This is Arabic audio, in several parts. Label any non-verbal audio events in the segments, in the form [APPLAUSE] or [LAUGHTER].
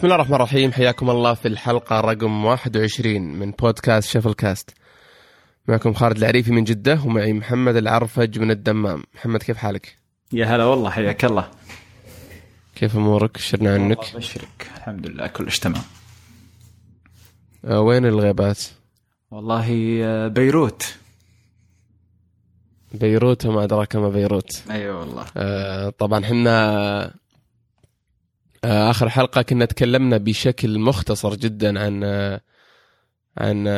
بسم الله الرحمن الرحيم. حياكم الله في الحلقة رقم 21 من بودكاست شفل كاست معكم خالد العريفي من جدة ومعي محمد العرفج من الدمام. محمد كيف حالك؟ يا هلا والله حياك الله. كيف أمورك؟ شرنا عنك؟ الله بشرك الحمد لله كلش تمام. آه وين الغيبات؟ والله آه، بيروت. بيروت وما أدراك ما بيروت. اي أيوة والله. آه طبعا حنا آه آخر حلقة كنا تكلمنا بشكل مختصر جدا عن آه عن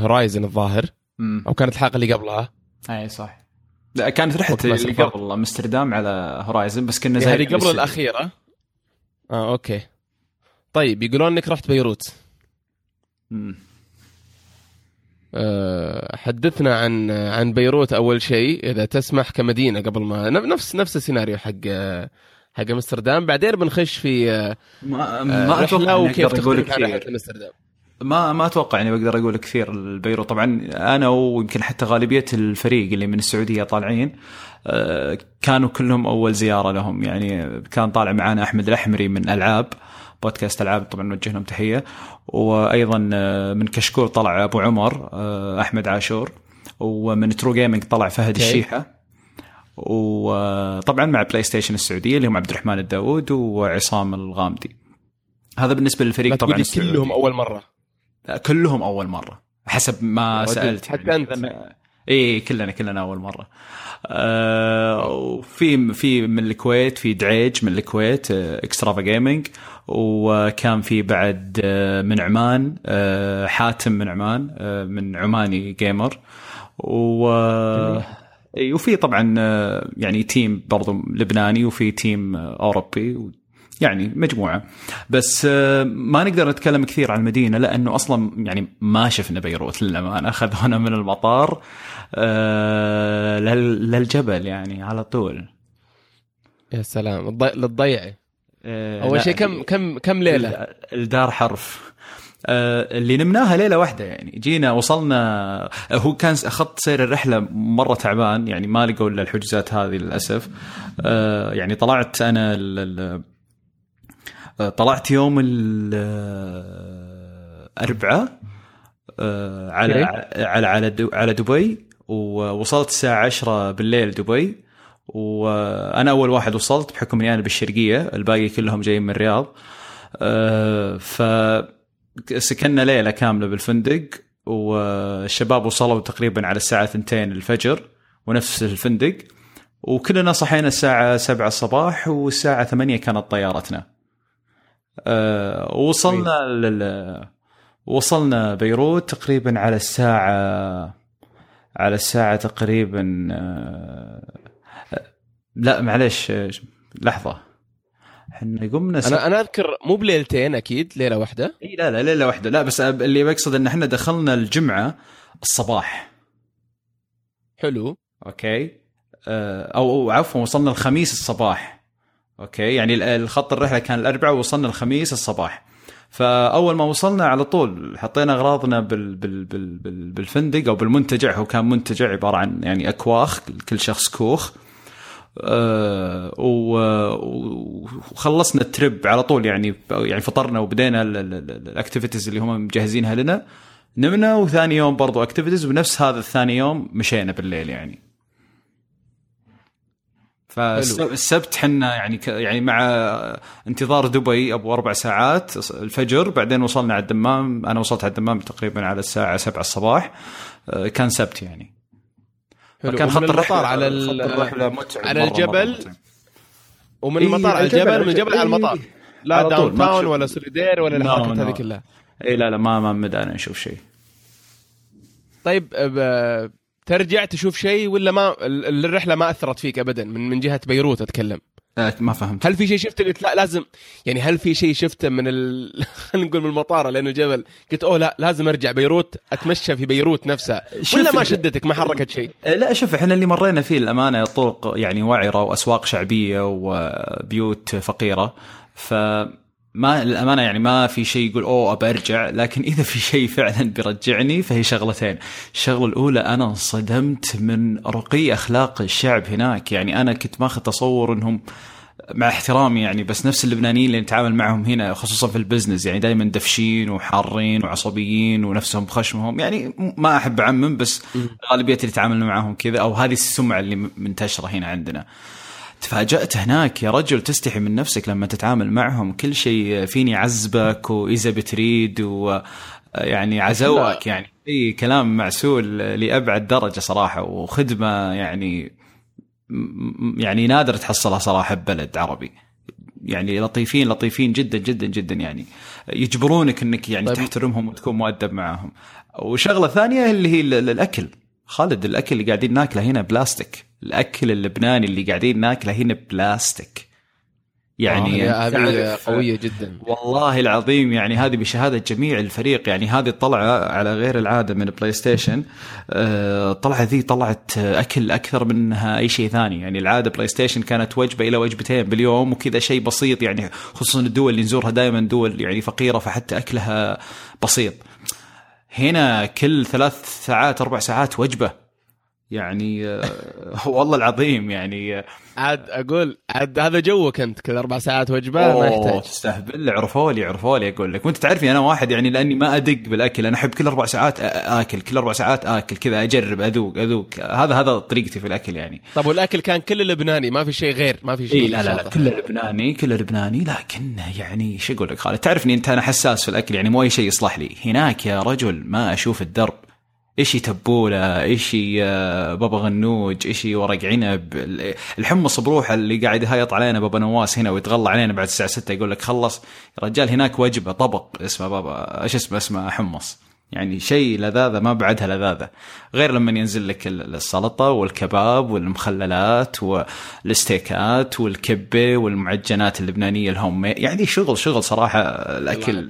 Horizon الظاهر. امم أو كانت الحلقة اللي قبلها. أي صح. لا كانت ما اللي. قبل أمستردام على Horizon بس كنا هي زي قبل الأخيرة. آه okay. طيب يقولون إنك رحت بيروت. مم. آه، حدثنا عن عن بيروت أول شيء إذا تسمح كمدينة قبل ما نفس نفس السيناريو حق آه، حق امستردام. بعدين بنخش في آه، ما آه، ما أتوقع رحلة إني وكيف رحله كثير. امستردام. ما ما أتوقع إني بقدر أقول كثير البيروت طبعا أنا ويمكن حتى غالبية الفريق اللي من السعودية طالعين آه، كانوا كلهم أول زيارة لهم. يعني كان طالع معانا أحمد الأحمري من ألعاب بودكاست ألعاب طبعا نوجه لهم تحية. وأيضا آه، من كشكول طلع أبو عمر آه، أحمد عاشور. ومن True Gaming طلع فهد okay. الشيحة. وطبعا مع PlayStation السعودية اللي هم عبد الرحمن الداود وعصام الغامدي. هذا بالنسبة للفريق طبعا. كلهم أول مرة. كلهم أول مرة. حسب ما. سألت حتى يعني. كذا- اي كلنا كلنا أول مرة. آه وفي في من الكويت في دعيج من الكويت آه Extrava Gaming وكان في بعد آه من عمان آه حاتم من عمان آه من Omani Gamer و إي، وفي طبعا آه، يعني team برضو لبناني وفي team آه، أوروبي يعني مجموعة. بس آه، ما نقدر نتكلم كثير عن المدينة لأنه أصلا يعني ما شفنا بيروت للأمانة. [LAUGHS] أخذونا من المطار لل- للجبل يعني على طول. يا سلام. للضيعة. أول شيء كم كم كم ليلة؟ الدار حرف. اللي نمناها ليلة واحدة يعني. جينا وصلنا هو كان خط سير الرحلة مرة تعبان يعني ما لقوا إلا الحجوزات هذه للأسف. آه، يعني طلعت أنا آه، طلعت يوم الاربعاء آه، على. على على على دبي ووصلت الساعة 10 بالليل دبي. وأنا أول واحد وصلت بحكم إني أنا بالشرقية الباقي كلهم جايين من الرياض. آه، ف سكننا ليلة كاملة بالفندق والشباب وصلوا تقريبا على الساعة 2 الفجر ونفس الفندق وكلنا صحينا الساعة 7 الصباح والساعة 8 كانت طيارتنا. آه، وصلنا لل... وصلنا بيروت تقريبا على الساعة على الساعة تقريبا آه، لا معلش آه، لحظة. إحنا قمنا أنا أنا أذكر مو بليلتين أكيد ليلة واحدة. إي لا لا ليلة واحدة. لا بس اللي بقصد إن إحنا دخلنا الجمعة الصباح. حلو. أوكي؟ آه، أو أو عفوا وصلنا الخميس الصباح. أوكي؟ يعني ال- الخط الرحلة كان الأربعاء ووصلنا الخميس الصباح. فأول ما وصلنا على طول حطينا أغراضنا بال بال بال بال بالفندق أو بالمنتجع. هو كان منتجع عبارة عن يعني أكواخ كل شخص كوخ. وخلصنا ال trip على طول يعني يعني فطرنا وبدينا ال- ال- ال- ال activities اللي هم مجهزينها لنا. نمنا وثاني يوم برضو activities ونفس هذا الثاني يوم مشينا بالليل يعني. فالسبت حنا يعني ك يعني مع انتظار دبي أبو أربع ساعات الفجر بعدين وصلنا على الدمام. أنا وصلت على الدمام تقريبا على الساعة 7 الصباح. آه، كان سبت يعني. كان ومن خط الرحلة. على الرحلة متعب على مرة- مرة الجبل. ومن إيه، المطار على الجبل الجبل، من الجبل على إيه، المطار. لا downtown. ولا سوليدير ولا الحركات. هذه كلها. اي لا لا ما ما بدانا نشوف شيء. طيب ترجع تشوف شيء ولا ما ال- الرحلة ما أثرت فيك ابدا؟ من من جهة بيروت أتكلم. آه، ما فهمت. هل في شيء شفته قلت لا لازم يعني هل في شيء شفته من ال... [LAUGHS] خلينا نقول من المطار؟ لين الجبل قلت أوه لا لازم أرجع بيروت أتمشى في بيروت نفسها ولا ما شدتك؟ ما حركت شيء؟ آه، لا شوف إحنا اللي مرينا فيه الأمانة طرق يعني وعره وأسواق شعبية وبيوت فقيرة. ف ما للامانه يعني ما في شيء يقول أوه أبى أرجع لكن إذا في شيء فعلا بيرجعني فهي شغلتين. الشغلة الأولى أنا انصدمت من رقي أخلاق الشعب هناك. يعني أنا كنت ماخذ تصور إنهم مع احترامي يعني بس نفس اللبنانيين اللي نتعامل معهم هنا خصوصا في البزنس. يعني دائما دفشين وحارين وعصبيين ونفسهم بخشمهم يعني ما أحب أعمم بس غالبية اللي تعاملنا معهم كذا أو هذه السمعة اللي منتشرة هنا عندنا. تفاجأت هناك يا رجل تستحي من نفسك لما تتعامل معهم. كل شيء فيني عزبك وإذا بتريد ويعني عزوك يعني أي كلام معسول لأبعد درجة صراحة. وخدمة يعني يعني نادر تحصلها صراحة ببلد عربي. يعني لطيفين لطيفين جدا جدا جدا يعني. يجبرونك إنك يعني طيب. تحترمهم وتكون مؤدب معهم. وشغلة ثانية اللي هي الأكل. خالد الأكل اللي قاعدين ناكله هنا بلاستيك. الأكل اللبناني اللي قاعدين ناكله هنا بلاستيك. يعني آه هذه قوية جدا. والله العظيم يعني هذه بشهادة جميع الفريق يعني هذه الطلعه على غير العادة من بلاي ستيشن الطلعه ذي طلعت أكل أكثر منها أي شيء ثاني. يعني العادة بلاي ستيشن كانت وجبة إلى وجبتين باليوم وكذا شيء بسيط يعني خصوصا الدول اللي نزورها دائما دول يعني فقيرة فحتى أكلها بسيط. هنا كل ثلاث ساعات أربع ساعات وجبة. يعني آه، [LAUGHS] والله العظيم يعني آه، عاد أقول عاد هذا جوك أنت كل أربع ساعات وجبة ما يحتاج. تستهبل عرفوا لي عرفوا لي أقول لك. وأنت تعرفني أنا واحد يعني لأني ما أدق بالأكل أنا أحب كل أربع ساعات آكل كل أربع ساعات آكل كذا أجرب أذوق أذوق. هذا هذا طريقتي في الأكل يعني. طب والأكل كان كله لبناني ما في شيء غير ما في شيء إيه لا لا لا كله لبناني كله لبناني لكن يعني شو أقول لك؟ خالد تعرفني أنت أنا حساس في الأكل يعني مو أي شيء يصلح لي. هناك يا رجل ما أشوف الدرب. إيشي تبولة إيشي آه، بابا غنوج إيشي ورق عنب. الحمص بروحه اللي قاعد يهيط علينا بابا نواس هنا ويتغلى علينا بعد الساعة 6 يقول لك خلص. يا رجال هناك وجبة طبق اسمه بابا إيش اسمه اسمه حمص. يعني شيء لذاذة ما بعدها لذاذة. غير لما ينزل لك السلطة والكباب والمخللات والستيكات والكبة والمعجنات اللبنانية الهوم يعني شغل شغل صراحة الأكل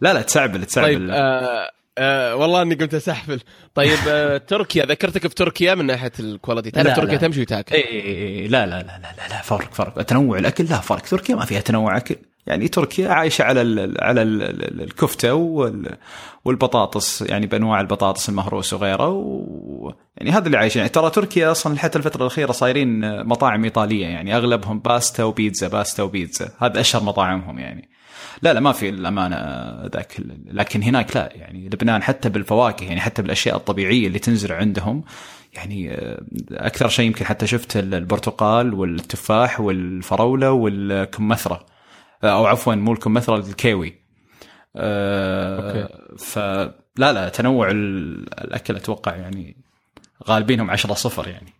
لا لا تسعبل تسعبل طيب آه آه والله اني قمت أسحفل. طيب آه تركيا ذكرتك في تركيا من ناحية ال quality. تعرف تركيا لا. تمشي وتاكل اي إيه، إيه، لا لا لا لا لا فرق فرق. تنوع الأكل؟ لا فرق. تركيا ما فيها تنوع أكل. يعني تركيا عايشة على ال على ال الكفتة والبطاطس. يعني بأنواع البطاطس المهروس وغيره و يعني هذا اللي عايشين. يعني ترى تركيا أصلا حتى الفترة الأخيرة صايرين مطاعم إيطالية. يعني أغلبهم باستا وبيتزا باستا وبيتزا. هذا أشهر مطاعمهم يعني. لا لا ما في الأمانة ذاك لكن هناك لا يعني لبنان حتى بالفواكه يعني حتى بالأشياء الطبيعية اللي تنزرع عندهم يعني آه، أكثر شيء يمكن حتى شفت البرتقال والتفاح والفراولة والكمثرى آه، أو عفوا مو الكمثرى الكيوي آه، أوكي. فلا لا تنوع الأكل أتوقع يعني غالبينهم 10 صفر يعني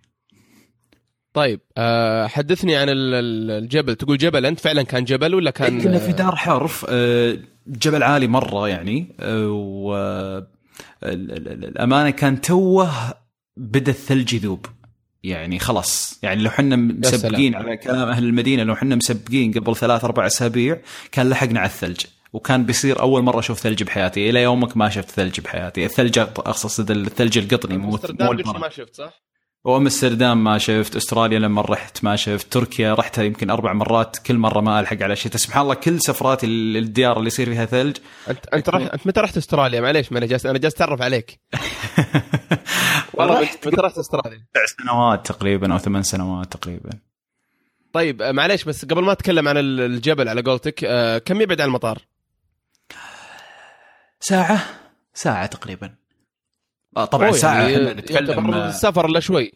طيب أه حدثني عن الجبل. تقول جبل أنت فعلا كان جبل ولا كان كنا في دار حرف أه جبل عالي مرة يعني أه و الأمانة كان توه بدأ الثلج يذوب. يعني خلاص يعني لو حنا مسبقين على كلام أهل المدينة لو حنا مسبقين قبل ثلاث أربع أسابيع كان لحقنا على الثلج. وكان بيصير أول مرة أشوف ثلج بحياتي. إلى يومك ما شفت ثلج بحياتي. الثلج أقصد الثلج القطني مو مو ما شفت صح؟ وامستردام ما شفت أستراليا لما رحت ما شفت تركيا رحتها يمكن أربع مرات كل مرة ما ألحق على شيء. سبحان الله كل سفراتي للديار اللي يصير فيها ثلج. انت أنت رحت أنت متى رحت أستراليا؟ معليش ما أنا جالس أنا جالس أتعرف عليك. [LAUGHS] والله متى رحت أستراليا؟ سبع سنوات تقريبا أو ثمان سنوات تقريبا. طيب آه، معليش بس قبل ما أتكلم عن الجبل على قولتك آه، كم يبعد عن المطار؟ ساعة؟ ساعة تقريبا. طبعا ساعة يعني إحنا نتكلم السفر إلا شوي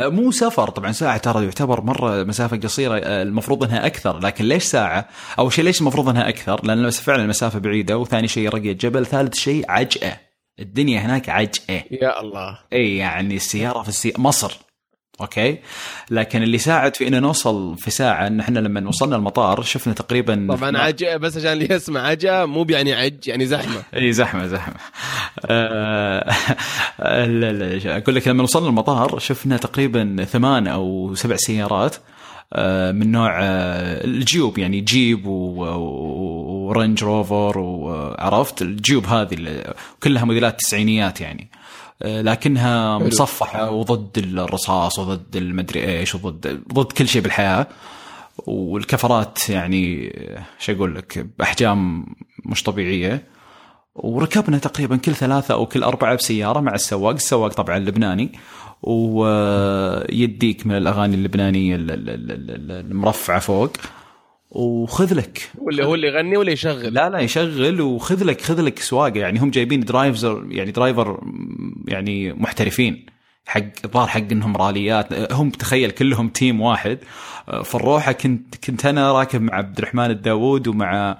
آه، مو سفر طبعا ساعة ترى يعتبر مرة مسافة قصيرة آه، المفروض إنها أكثر لكن ليش ساعة؟ أول شيء ليش المفروض إنها أكثر؟ لأن فعلا المسافة بعيدة وثاني شيء رقية جبل، ثالث شيء عجأة. الدنيا هناك عجأة. يا الله. إي يعني السيارة في السي... مصر أوكي؟ لكن اللي ساعد في ان نوصل في ساعة إن إحنا لما وصلنا المطار شفنا تقريبا طبعا عج بس عشان اللي يسمع عجا مو يعني عج يعني زحمة. [LAUGHS] إي زحمة زحمة. آه، [LAUGHS] أقول لك لما وصلنا المطار شفنا تقريبا ثمان أو سبع سيارات آه، من نوع آه، الجيوب يعني جيب ورنج روفر وعرفت الجيوب هذه كلها موديلات تسعينيات يعني. لكنها مصفحة وضد الرصاص وضد المدري إيش وضد ضد كل شيء بالحياة. والكفرات يعني شو أقول لك بأحجام مش طبيعية. وركبنا تقريبا كل ثلاثة أو كل أربعة بسيارة مع السواق. السواق طبعا لبناني. ويديك من الأغاني اللبنانية ال- ال- ال- ال- المرفعة فوق. وخذ لك. واللي هو اللي يغني ولا يشغل. لا لا يشغل وخذ لك خذ لك سواقة. يعني هم جايبين driver يعني driver يعني محترفين. حق الظاهر حق إنهم راليات. هم تخيل كلهم team واحد. في الروحه كنت كنت أنا راكب مع عبد الرحمن الداوود ومع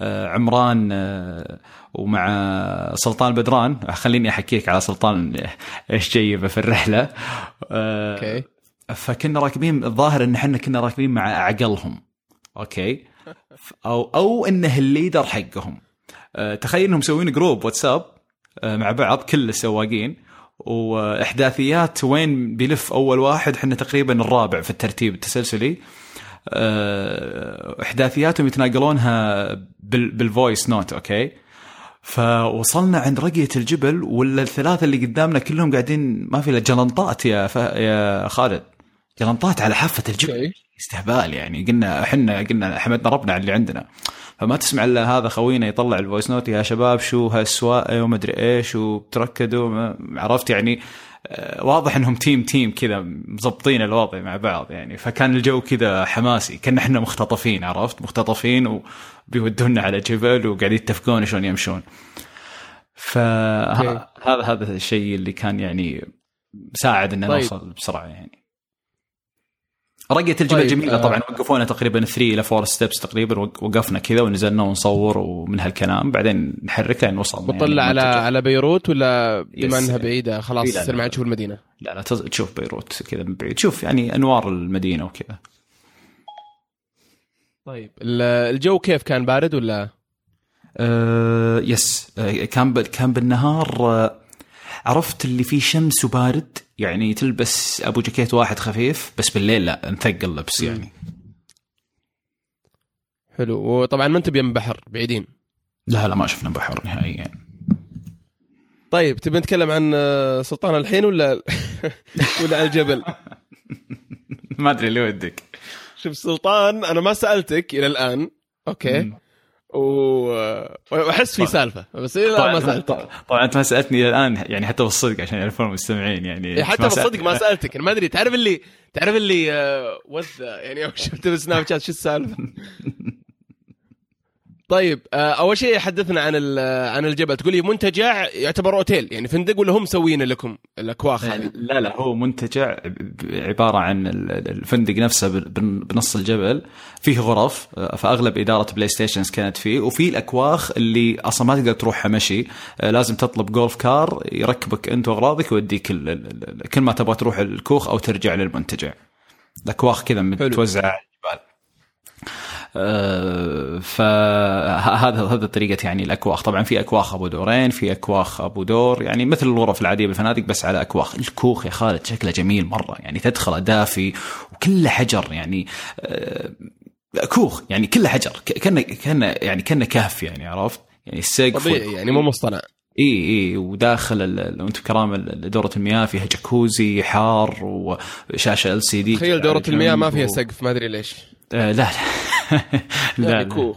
آه، عمران آه، ومع سلطان بدران. خليني أحكيك على سلطان إيش جيبه في الرحلة. آه، أوكي. فكنا راكبين الظاهر إن إحنا كنا راكبين مع أعقلهم. أوكي. أو أو انه ال leader حقهم. أه، تخيل إنهم مسوين group واتساب أه، مع بعض كل السواقين وإحداثيات وين بيلف أول واحد إحنا تقريبا الرابع في الترتيب التسلسلي. أه، إحداثياتهم يتناقلونها بال- بال voice note أوكي. فوصلنا عند رقية الجبل ولا الثلاثة اللي قدامنا كلهم قاعدين ما في إلا جلنطات يا ف... يا خالد. جلنطات على حافة الجبل. استهبال يعني. قلنا إحنا قلنا حمدنا ربنا على اللي عندنا. فما تسمع إلا هذا خوينا يطلع ال voice note يا شباب شو هالسواقه وما ادري إيش وبتركدوا. عرفت يعني آه، واضح إنهم team team كذا مضبطين الوضع مع بعض يعني. فكان الجو كذا حماسي. كنا إحنا مختطفين عرفت؟ مختطفين وبيودونا على جبل وقاعدين يتفقون شلون يمشون. فهذا هذا الشيء اللي كان يعني ساعد ان طيب. نوصل بسرعة يعني. رقية الجبل طيب، جميلة آه. طبعا وقفونا تقريبا 3 إلى 4 steps تقريبا وق- وقفنا كذا ونزلنا ونصور ومن هالكلام بعدين نحرك لين وصلنا بطلع يعني على. على بيروت ولا بما. انها بعيدة خلاص إيه، لا، يصير لا. معي تشوف المدينة لا لا تشوف بيروت كذا من بعيد تشوف يعني أنوار المدينة وكذا طيب ال- الجو كيف كان بارد ولا أه يس أه كان. كان بالنهار أه عرفت اللي فيه شمس وبارد؟ يعني تلبس أبو جاكيت واحد خفيف بس بالليل لا نثقل لبس يعني. حلو. وطبعا ما أنت بيم بحر بعيدين. لا لا ما شفنا بحر نهائيا. طيب تبي نتكلم عن سلطان الحين ولا [LAUGHS] ولا على الجبل؟ ما أدري اللي ودك. شوف سلطان أنا ما سألتك إلى الآن أوكي؟ مم. واحس في سالفة بس الان ما سألتك. طبعا, طبعا أنت ما سألتني الآن يعني حتى بالصدق عشان يعرفون المستمعين يعني. إيه، حتى بالصدق ما سألتك. أنا ما أدري تعرف اللي تعرف اللي آه، وذ يعني شفت بالسناب شات شو السالفة؟ [LAUGHS] طيب آه، أول شيء حدثنا عن ال- عن الجبل. تقول لي منتجع يعتبر أوتيل يعني فندق ولا هم مسوين لكم الأكواخ هذه؟ لا لا هو منتجع عبارة عن ال- ال- الفندق نفسه بن- بنص الجبل. فيه غرف فأغلب إدارة PlayStation كانت فيه. وفي الأكواخ اللي أصلا ما تقدر تروحها مشي. لازم تطلب golf car يركبك أنت وأغراضك ويوديك كل ما تبغى تروح الكوخ أو ترجع للمنتجع. الأكواخ كذا متوزعة. آه، فهذا هذا طريقة يعني الأكواخ. طبعا في أكواخ أبو دورين في أكواخ أبو دور يعني مثل الغرف العادية بالفنادق بس على أكواخ. الكوخ يا خالد شكله جميل مرة يعني تدخله دافي وكله حجر يعني آه، كوخ يعني كله حجر كانه كانه يعني كأنه كهف يعني عرفت؟ يعني السقف طبيعي يعني مو مصطنع. إي إي وداخل انت كرام دورة المياه فيها جاكوزي حار وشاشة LCD تخيل دورة المياه ما فيها سقف ما أدري ليش. آه [LAUGHS] لا لا. لا, لا.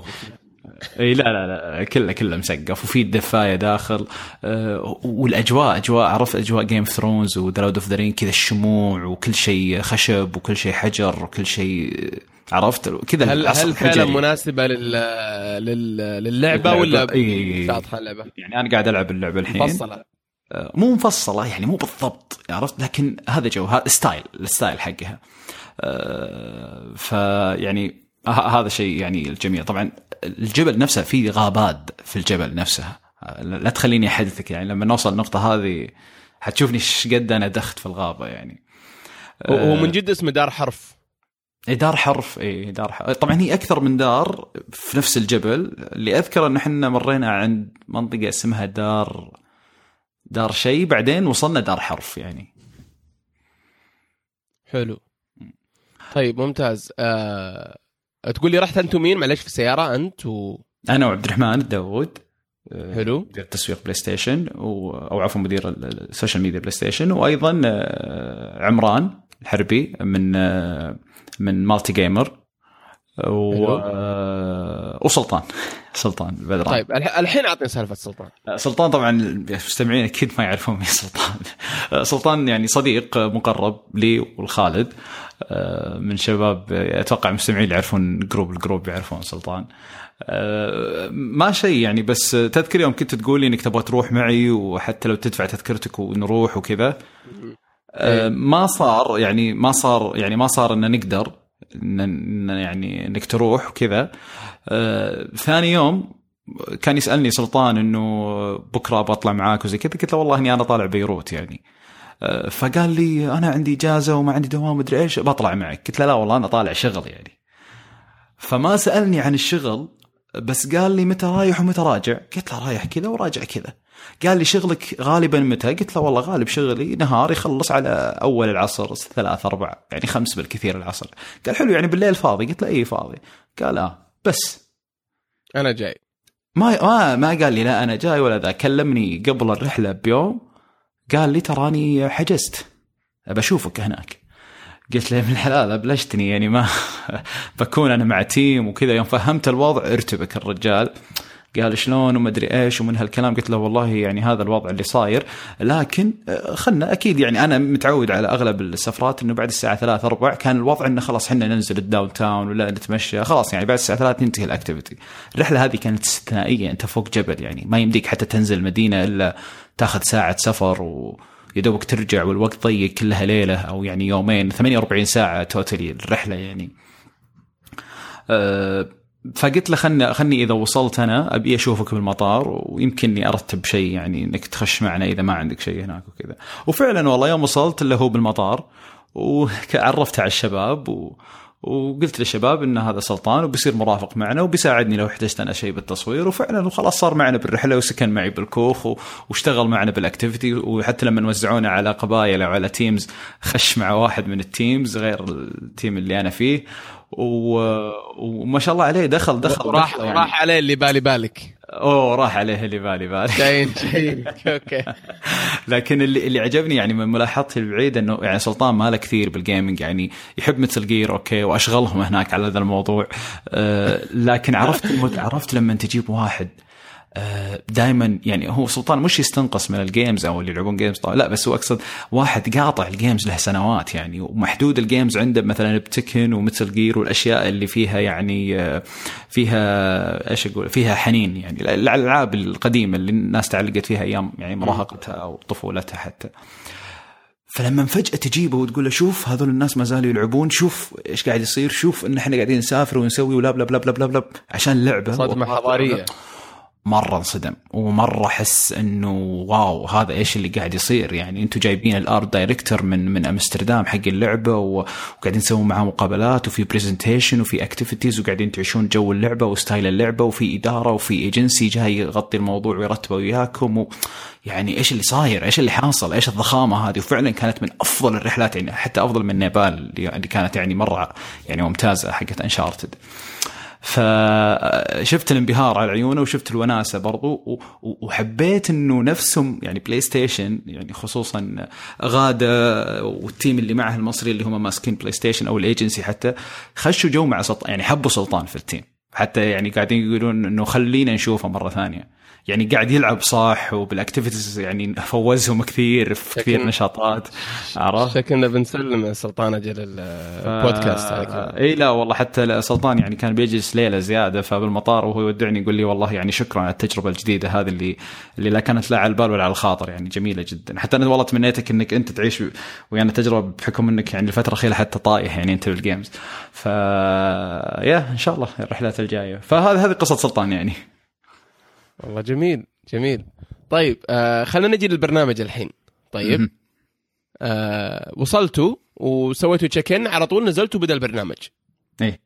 إي لا لا لا كله كله مسقف وفي الدفاية داخل. آه، والأجواء أجواء عرفت أجواء Game of Thrones و The Lord of the Rings كذا الشموع وكل شيء خشب وكل شيء حجر وكل شيء عرفت؟ كذا هل هل فعلا. مناسبة لل... لل... للعبة. ولا. شاطحه اللعبه يعني أنا قاعد ألعب اللعبة الحين. مفصلة. آه، مو مفصلة يعني مو بالضبط عرفت؟ لكن هذا جو هذا style ال style حقها. آه، فيعني ه- هذا شيء يعني الجميل طبعا الجبل نفسه فيه غابات في الجبل نفسها آه، لا تخليني أحدثك يعني. لما نوصل النقطة هذه حتشوفني إيش قد أنا دخت في الغابة يعني. هو من جد اسمه دار حرف. إيه، دار حرف. اي دار حرف. طبعا هي أكثر من دار في نفس الجبل. اللي أذكر إن إحنا مرينا عند منطقة اسمها دار دار شيء. بعدين وصلنا دار حرف يعني. حلو. طيب ممتاز. آه... تقول لي رحت أنت ومين؟ معلش في السيارة أنت و أنا وعبد الرحمن الداوود آه، حلو. مدير التسويق PlayStation و... أو عفوا مدير ال- ال- ال social media PlayStation. وأيضا آه، عمران الحربي من آه، من Multi Gamer. و... آه، وسلطان. سلطان بدران طيب الح- الحين اعطني سالفة سلطان. سلطان طبعا المستمعين أكيد ما يعرفون مين سلطان. [LAUGHS] سلطان يعني صديق مقرب لي ولخالد آه، من شباب أتوقع المستمعين اللي يعرفون group ال group يعرفون سلطان. آه، ما شيء يعني بس تذكر يوم كنت تقول لي إنك تبغى تروح معي وحتى لو تدفع تذكرتك ونروح وكذا. آه، ما صار يعني ما صار يعني ما صار إن نقدر. يعني إنك تروح وكذا. آه، ثاني يوم كان يسألني سلطان إنه بكرة بطلع معاك وزي كذا. قلت له والله إني أنا طالع بيروت يعني. آه، فقال لي أنا عندي إجازة وما عندي دوام مدري إيش بطلع معك. قلت له لا والله أنا طالع شغل يعني. فما سألني عن الشغل بس قال لي متى رايح ومتى راجع. قلت له رايح كذا وراجع كذا. قال لي شغلك غالبا متى؟ قلت له والله غالب شغلي نهار يخلص على أول العصر ثلاث أربع يعني خمس بالكثير العصر. قال حلو يعني بالليل فاضي؟ قلت له اي فاضي؟ قال آه بس. أنا جاي. ما ما ما قال لي لا أنا جاي ولا ذا. كلمني قبل الرحلة بيوم. قال لي تراني حجزت. بشوفك هناك. قلت له ابن الحلال أبلشتني يعني ما [LAUGHS] بكون أنا مع team وكذا. يوم فهمت الوضع ارتبك الرجال. قال شلون وما أدري إيش ومن هالكلام قلت له والله يعني هذا الوضع اللي صاير لكن آه، خلنا أكيد يعني أنا متعود على أغلب السفرات إنه بعد الساعة 3 4 كان الوضع إنه خلاص إحنا ننزل ال downtown ولا نتمشى خلاص يعني بعد الساعة 3 ينتهي ال activity الرحلة هذه كانت استثنائية أنت فوق جبل يعني ما يمديك حتى تنزل مدينة إلا تاخذ ساعة سفر و يا دوبك ترجع والوقت ضيق كلها ليلة أو يعني يومين 48 ساعة totally الرحلة يعني. أه فقلت له خلني خلني إذا وصلت أنا أبي أشوفك بالمطار ويمكنني أرتب شيء يعني إنك تخش معنا إذا ما عندك شيء هناك وكذا. وفعلا والله يوم وصلت اللي هو بالمطار وعرفت على الشباب و وقلت للشباب إن هذا سلطان وبيصير مرافق معنا وبيساعدني لو احتجت أنا شيء بالتصوير. وفعلا وخلاص صار معنا بالرحلة وسكن معي بالكوخ واشتغل معنا بال activity وحتى لما وزعونا على قبائل أو على teams خش مع واحد من ال teams غير ال team اللي أنا فيه. و... وما شاء الله عليه دخل دخل راح يعني. راح عليه اللي بالي بالك. أوه راح عليه اللي بالي بالك. جايين جايين. [LAUGHS] okay. لكن اللي اللي عجبني يعني من ملاحظتي البعيده إنه يعني سلطان ما له كثير بال gaming يعني يحب Metal Gear okay وأشغلهم هناك على هذا الموضوع. آه لكن عرفت. عرفت لما تجيب واحد دائما يعني هو سلطان مش يستنقص من ال games أو اللي يلعبون games طبعا لا بس هو أقصد واحد قاطع ال games له سنوات يعني ومحدود ال games عنده مثلا ب Tekken و Metal Gear والأشياء اللي فيها يعني فيها إيش أقول فيها حنين يعني. الألعاب القديمة اللي الناس تعلقت فيها أيام يعني مراهقتها أو طفولتها حتى. فلما فجأة تجيبه وتقول له شوف هذول الناس ما زالوا يلعبون شوف إيش قاعد يصير شوف إن إحنا قاعدين نسافر ونسوي ولا blah blah blah blah, blah عشان لعبة. صدمة حضارية. مرة انصدم ومرة أحس إنه wow هذا إيش اللي قاعد يصير يعني أنتم جايبين ال art director من من أمستردام حق اللعبة وقاعدين تسوون معاه مقابلات وفي presentation وفي activities وقاعدين تعيشون جو اللعبة و style اللعبة وفي إدارة وفي ايجنسي جاي يغطي الموضوع ويرتبه وياكم و يعني إيش اللي صاير؟ إيش اللي حاصل؟ إيش الضخامة هذه؟ وفعلا كانت من أفضل الرحلات يعني حتى أفضل من نيبال اللي اللي كانت يعني مرة يعني ممتازة حقت Uncharted. فشفت الانبهار على عيونه وشفت الوناسة برضو وحبيت إنه نفسهم يعني PlayStation يعني خصوصا غادة وال team اللي معه المصري اللي هم ماسكين PlayStation أو الايجنسي حتى خشوا جو مع سلطان يعني حبوا سلطان في ال team. حتى يعني قاعدين يقولون إنه خلينا نشوفه مرة ثانية. يعني قاعد يلعب صح وبال activities يعني فوزهم كثير في كثير نشاطات عرفت؟ شكلنا بنسلم سلطان أجل البودكاست على كذا. إي لا والله حتى سلطان يعني كان بيجلس ليلة زيادة فبالمطار وهو يودعني يقول لي والله يعني شكرا على التجربة الجديدة هذه اللي اللي لا كانت لا على البال ولا على الخاطر يعني جميلة جدا حتى أنا والله تمنيتك إنك أنت تعيش ويانا تجربة بحكم إنك يعني الفترة الاخيره حتى طايح يعني أنت بال games ف يا إن شاء الله الرحلات الجاية فهذه هذه قصة سلطان يعني والله جميل جميل طيب آه خلينا نجي للبرنامج الحين طيب. آه وصلتوا وسويتوا check in على طول نزلتوا بدا البرنامج إيه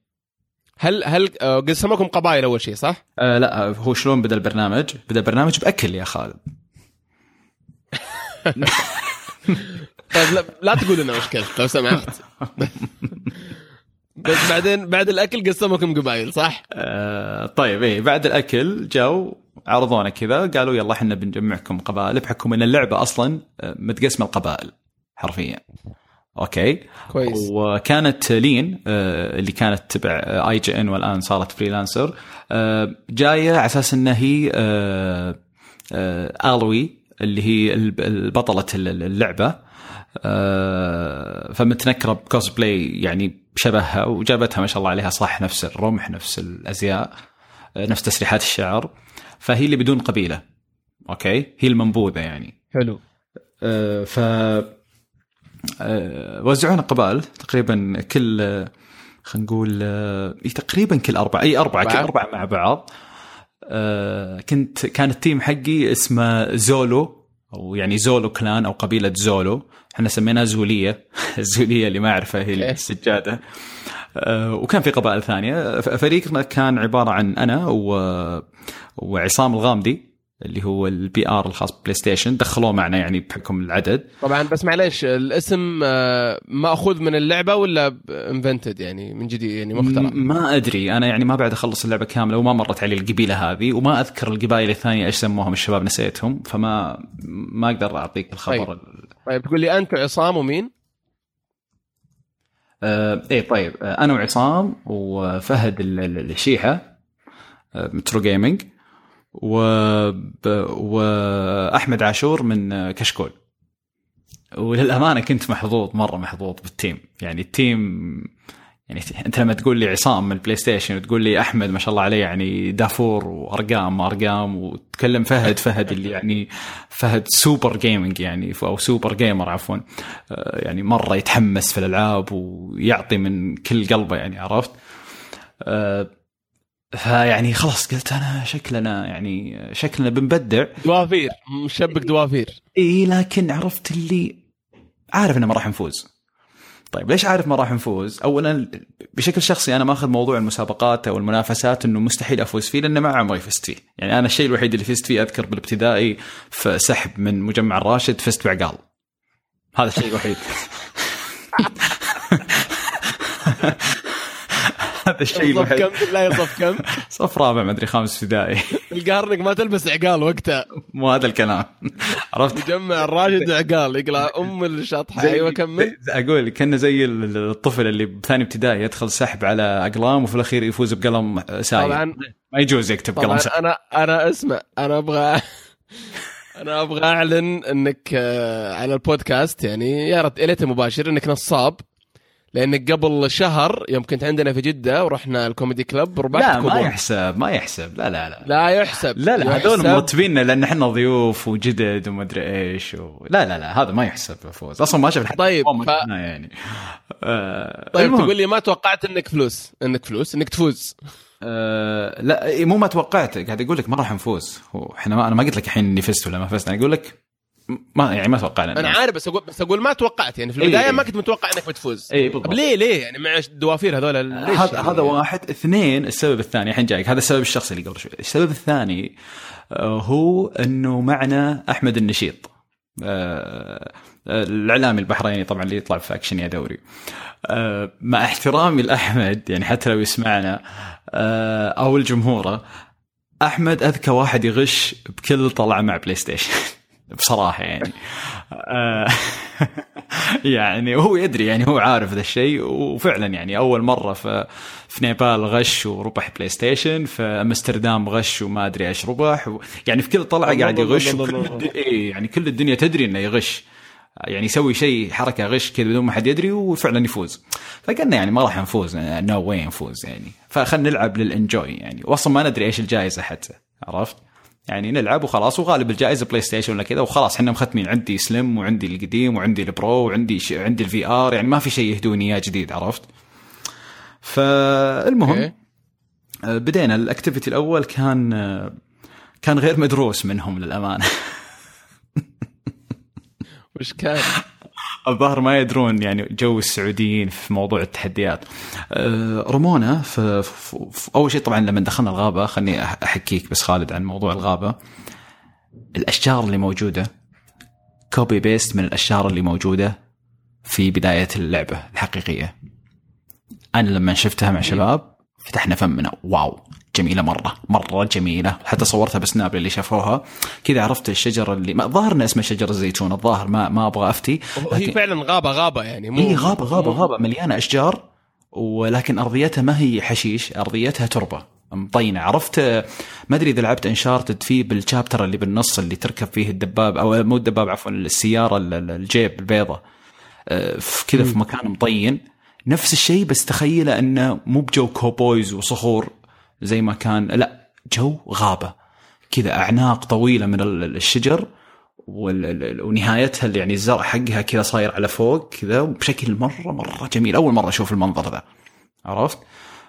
هل هل آه قسموكم قبائل أول شيء صح؟ آه لا هو شلون بدا البرنامج؟ بدا البرنامج بأكل يا خالد [LAUGHS] طيب لا, لا تقول لنا وش كلت لو سمحت [LAUGHS] بس بعدين بعد الأكل قسموكم قبائل صح؟ آه طيب إيه بعد الأكل جو عرضونا كذا قالوا يلا إحنا بنجمعكم قبائل بحكم إن اللعبة أصلا آه، متقسمة القبائل حرفيا. okay؟ كويس. وكانت لين آه، اللي كانت تبع IGN والآن صارت freelancer آه، جاية على أساس انها هي Aloy اللي هي البطلة اللعبة. فمتنكرة بكوسبلاي يعني شبهها وجابتها ما شاء الله عليها صح نفس الرمح نفس الأزياء نفس تسريحات الشعر. فهي اللي بدون قبيلة. okay؟ هي المنبوذة يعني. حلو. آه، ف آه، وزعونا قبائل تقريبا كل آه، خلينا نقول آه، تقريبا كل أربعة إي أربعة كل أربعة. أربعة مع بعض. آه، كنت كان ال team حقي اسمه زولو أو يعني زولو clan أو قبيلة زولو. إحنا سميناها زولية. [LAUGHS] الزوليه اللي ما اعرفها هي. السجادة. وكان في قبائل ثانية. فريقنا كان عبارة عن أنا و... وعصام الغامدي اللي هو ال PR الخاص PlayStation دخلوه معنا يعني بحكم العدد. طبعا بس معليش الاسم آه، مأخوذ من اللعبة ولا invented يعني من جديد يعني مخترع؟ ما أدري. أنا يعني ما بعد أخلص اللعبة كاملة وما مرت علي القبيلة هذه وما أذكر القبائل الثانية إيش سموهم الشباب نسيتهم فما ما أقدر أعطيك الخبر طيب. طيب تقول لي أنت وعصام ومين؟ آه إيه طيب. آه أنا وعصام وفهد ال- ال- الشيحة آه Metro Gaming و... وأحمد عاشور من آه، كشكول. وللأمانة كنت محظوظ مرة محظوظ بال team. يعني ال team يعني انت لما تقول لي عصام من ال PlayStation وتقول لي أحمد ما شاء الله عليه يعني دافور وأرقام أرقام وتكلم فهد فهد اللي يعني فهد super gaming يعني أو super gamer عفوا آه، يعني مرة يتحمس في الألعاب ويعطي من كل قلبه يعني عرفت؟ آه، فيعني خلاص قلت أنا شكلنا يعني شكلنا بنبدع. دوافير مشبك دوافير. اي لكن عرفت اللي عارف إنه ما راح نفوز. طيب ليش عارف ما راح نفوز؟ اولا بشكل شخصي أنا ماخذ موضوع المسابقات أو المنافسات إنه مستحيل أفوز فيه لأنه ما عمري فزت فيه، يعني أنا الشيء الوحيد اللي فزت فيه أذكر بالابتدائي في سحب من مجمع الراشد فزت بعقال. هذا الشيء الوحيد. [LAUGHS] هذا الشيء صف الوحيد كم؟ بالله صف كم؟ [LAUGHS] صف رابع ما أدري خامس ابتدائي. القهر انك ما تلبس عقال وقتها. مو هذا الكلام. [LAUGHS] عرفت؟ مجمع الراشد عقال يقلع أم الشطحة. أيوه كمل أقول كأنه زي ال- الطفل اللي بثاني ابتدائي يدخل سحب على أقلام وفي الأخير يفوز بقلم سايب طبعا. ما يجوز يكتب قلم سايب أنا أنا أسمع أنا أبغى [LAUGHS] أنا أبغى أعلن إنك آه، على البودكاست يعني يا ريت مباشر إنك نصاب. لانك قبل شهر يوم كنت عندنا في جدة ورحنا الكوميدي كلب ربحت لا ما كوبون. يحسب ما يحسب. لا لا لا. لا يحسب. لا لا هذول. مرتبيننا لأن إحنا ضيوف وجدد ومدري إيش و... لا لا لا هذا ما يحسب فوز. أصلا ما شفت حتى طيب، ما ف- يعني. آه طيب المهم. تقول لي ما توقعت إنك فلوس. إنك فلوس إنك تفوز. آه لا مو ما توقعت. قاعد أقول لك ما راح نفوز. إحنا ما أنا ما قلت لك الحين إني فزت ولا ما فزت. أنا أقول لك ما يعني ما توقعنا أنا عارف بس أقول بس أقول ما توقعت. يعني في إيه، البداية إيه. ما كنت متوقع إنك بتفوز. اي بالضبط. ليه ليه؟ يعني مع الدوافير هذول هذا يعني؟ هذا واحد. اثنين السبب الثاني الحين جايك هذا السبب الشخصي اللي قبل شوي. السبب الثاني آه، هو إنه معنا أحمد النشيط. آه، آه، الإعلامي البحريني طبعا اللي يطلع في أكشن يا دوري. مع احترامي لأحمد يعني حتى لو يسمعنا أو الجمهوره أحمد أذكى واحد يغش بكل طلعه مع PlayStation [LAUGHS] بصراحة يعني. آه، [LAUGHS] يعني هو يدري يعني هو عارف ذا الشيء وفعلا يعني أول مرة في في نيبال غش وربح PlayStation في أمستردام غش وما أدري إيش ربح و يعني في كل طلعة قاعد يغش وكل. الد... إيه يعني كل الدنيا تدري إنه يغش. يعني يسوي شيء حركة غش كذا بدون ما حد يدري وفعلا يفوز. فقلنا يعني ما راح نفوز no way نفوز يعني. فخلنا نلعب لل enjoy يعني. واصلا ما ندري إيش الجائزة حتى عرفت؟ يعني نلعب وخلاص وغالب الجائزة PlayStation ولا كذا وخلاص إحنا مختمين عندي Slim وعندي القديم وعندي ال Pro وعندي ش... عندي ال VR يعني ما في شيء يهدوني إياه جديد عرفت فالمهم okay. آه، بدينا ال activity الأول كان آه، كان غير مدروس منهم للأمانة وش كان؟ الظاهر ما يدرون يعني جو السعوديين في موضوع التحديات. آه، رمونا في, في, في أول شيء طبعا لما دخلنا الغابة خلني أح- أحكيك بس خالد عن موضوع الغابة. الأشجار اللي موجودة copy paste من الأشجار اللي موجودة في بداية اللعبة الحقيقية. أنا لما شفتها مع شباب فتحنا فمنا wow. جميلة مرة مرة جميلة. حتى صورتها بسناب اللي شافوها. كذا عرفت الشجرة اللي ما ظاهر انها اسمها شجر الزيتون الظاهر ما ما أبغى أفتي. هي فعلا غابه غابة يعني مو إي غابه غابه غابة مليانة أشجار. ولكن أرضيتها ما هي حشيش أرضيتها تربة. مطينة. عرفت ما أدري إذا لعبت Uncharted فيه بال chapter اللي بالنص اللي تركب فيه الدباب أو مو الدباب عفوا السيارة الجيب البيضة. في كذا في مكان مطين. نفس الشيء بس تخيله إنه مو بجو cowboys وصخور. زي ما كان لا جو غابة. كذا أعناق طويلة من الشجر ونهايتها اللي يعني الزرع حقها كذا صاير على فوق كذا بشكل مرة مرة جميل. أول مرة أشوف المنظر ذا. عرفت؟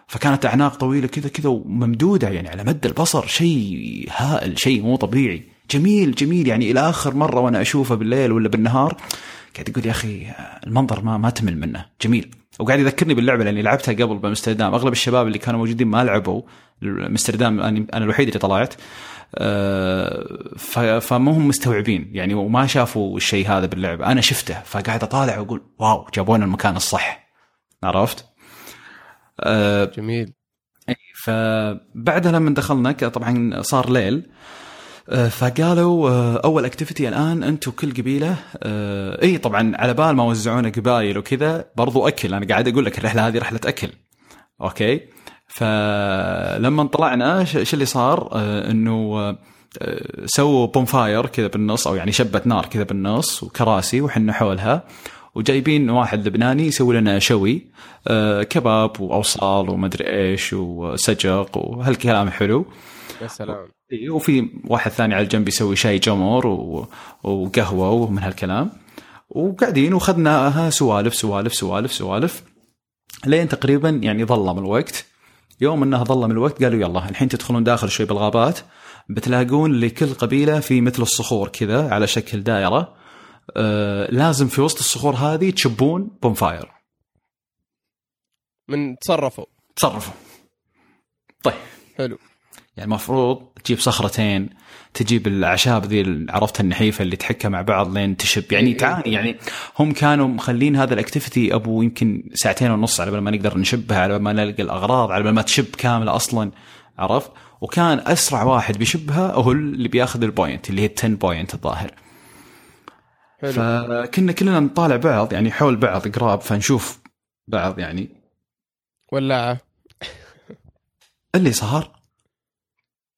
فكانت أعناق طويلة كذا كذا وممدودة يعني على مد البصر. شيء هائل شيء مو طبيعي. جميل جميل. يعني إلى آخر مرة وأنا أشوفه بالليل ولا بالنهار قاعد أقول يا أخي المنظر ما ما تمل منه. جميل. وقاعد يذكرني باللعبة لأني لعبتها قبل بأمستردام. أغلب الشباب اللي كانوا موجودين ما لعبوا أمستردام أنا الوحيد اللي طلعت. آه، فما هم مستوعبين. يعني وما شافوا الشيء هذا باللعبة. أنا شفته فقاعد أطالع وأقول wow جابونا المكان الصح. عرفت؟ آه، جميل. فبعدها لما دخلنا طبعا صار ليل. فقالوا أول activity الآن أنتم كل قبيلة إي طبعا على بال ما وزعونا قبايل وكذا برضو أكل. أنا قاعد أقول لك الرحلة هذه رحلة أكل. okay؟ فلما طلعنا شو اللي صار؟ آه، إنه آه، سووا bonfire كذا بالنص أو يعني شبه نار كذا بالنص وكراسي وحنا حولها. وجايبين واحد لبناني يسوي لنا شوي آه، كباب وأوصال ومدري إيش وسجق وهالكلام حلو. يا سلام. وفي واحد ثاني على الجنب يسوي شاي جمر وقهوة ومن هالكلام. وقاعدين وخذناها سوالف سوالف سوالف سوالف لين تقريبا يعني ظلم الوقت. يوم إنها ظلم الوقت قالوا يلا الحين تدخلون داخل شوي بالغابات بتلاقون لكل قبيلة في مثل الصخور كذا على شكل دائرة. آه لازم في وسط الصخور هذه تشبون بومفاير من تصرفوا. تصرفوا. طيب. حلو. يعني المفروض تجيب صخرتين تجيب الأعشاب ذي عرفت النحيفه اللي تحكها مع بعض لين تشب. يعني إيه. تعاني يعني هم كانوا مخلين هذا ال activity أبو يمكن ساعتين ونص على بال ما نقدر نشبها على بال ما نلقى الأغراض على بال ما تشب كاملة أصلا عرفت؟ وكان أسرع واحد بيشبها هو اللي بياخذ ال point اللي هي 10 point الظاهر. حلو. فكنا كلنا نطالع بعض يعني حول بعض قراب فنشوف بعض يعني. ولاعه اللي صار؟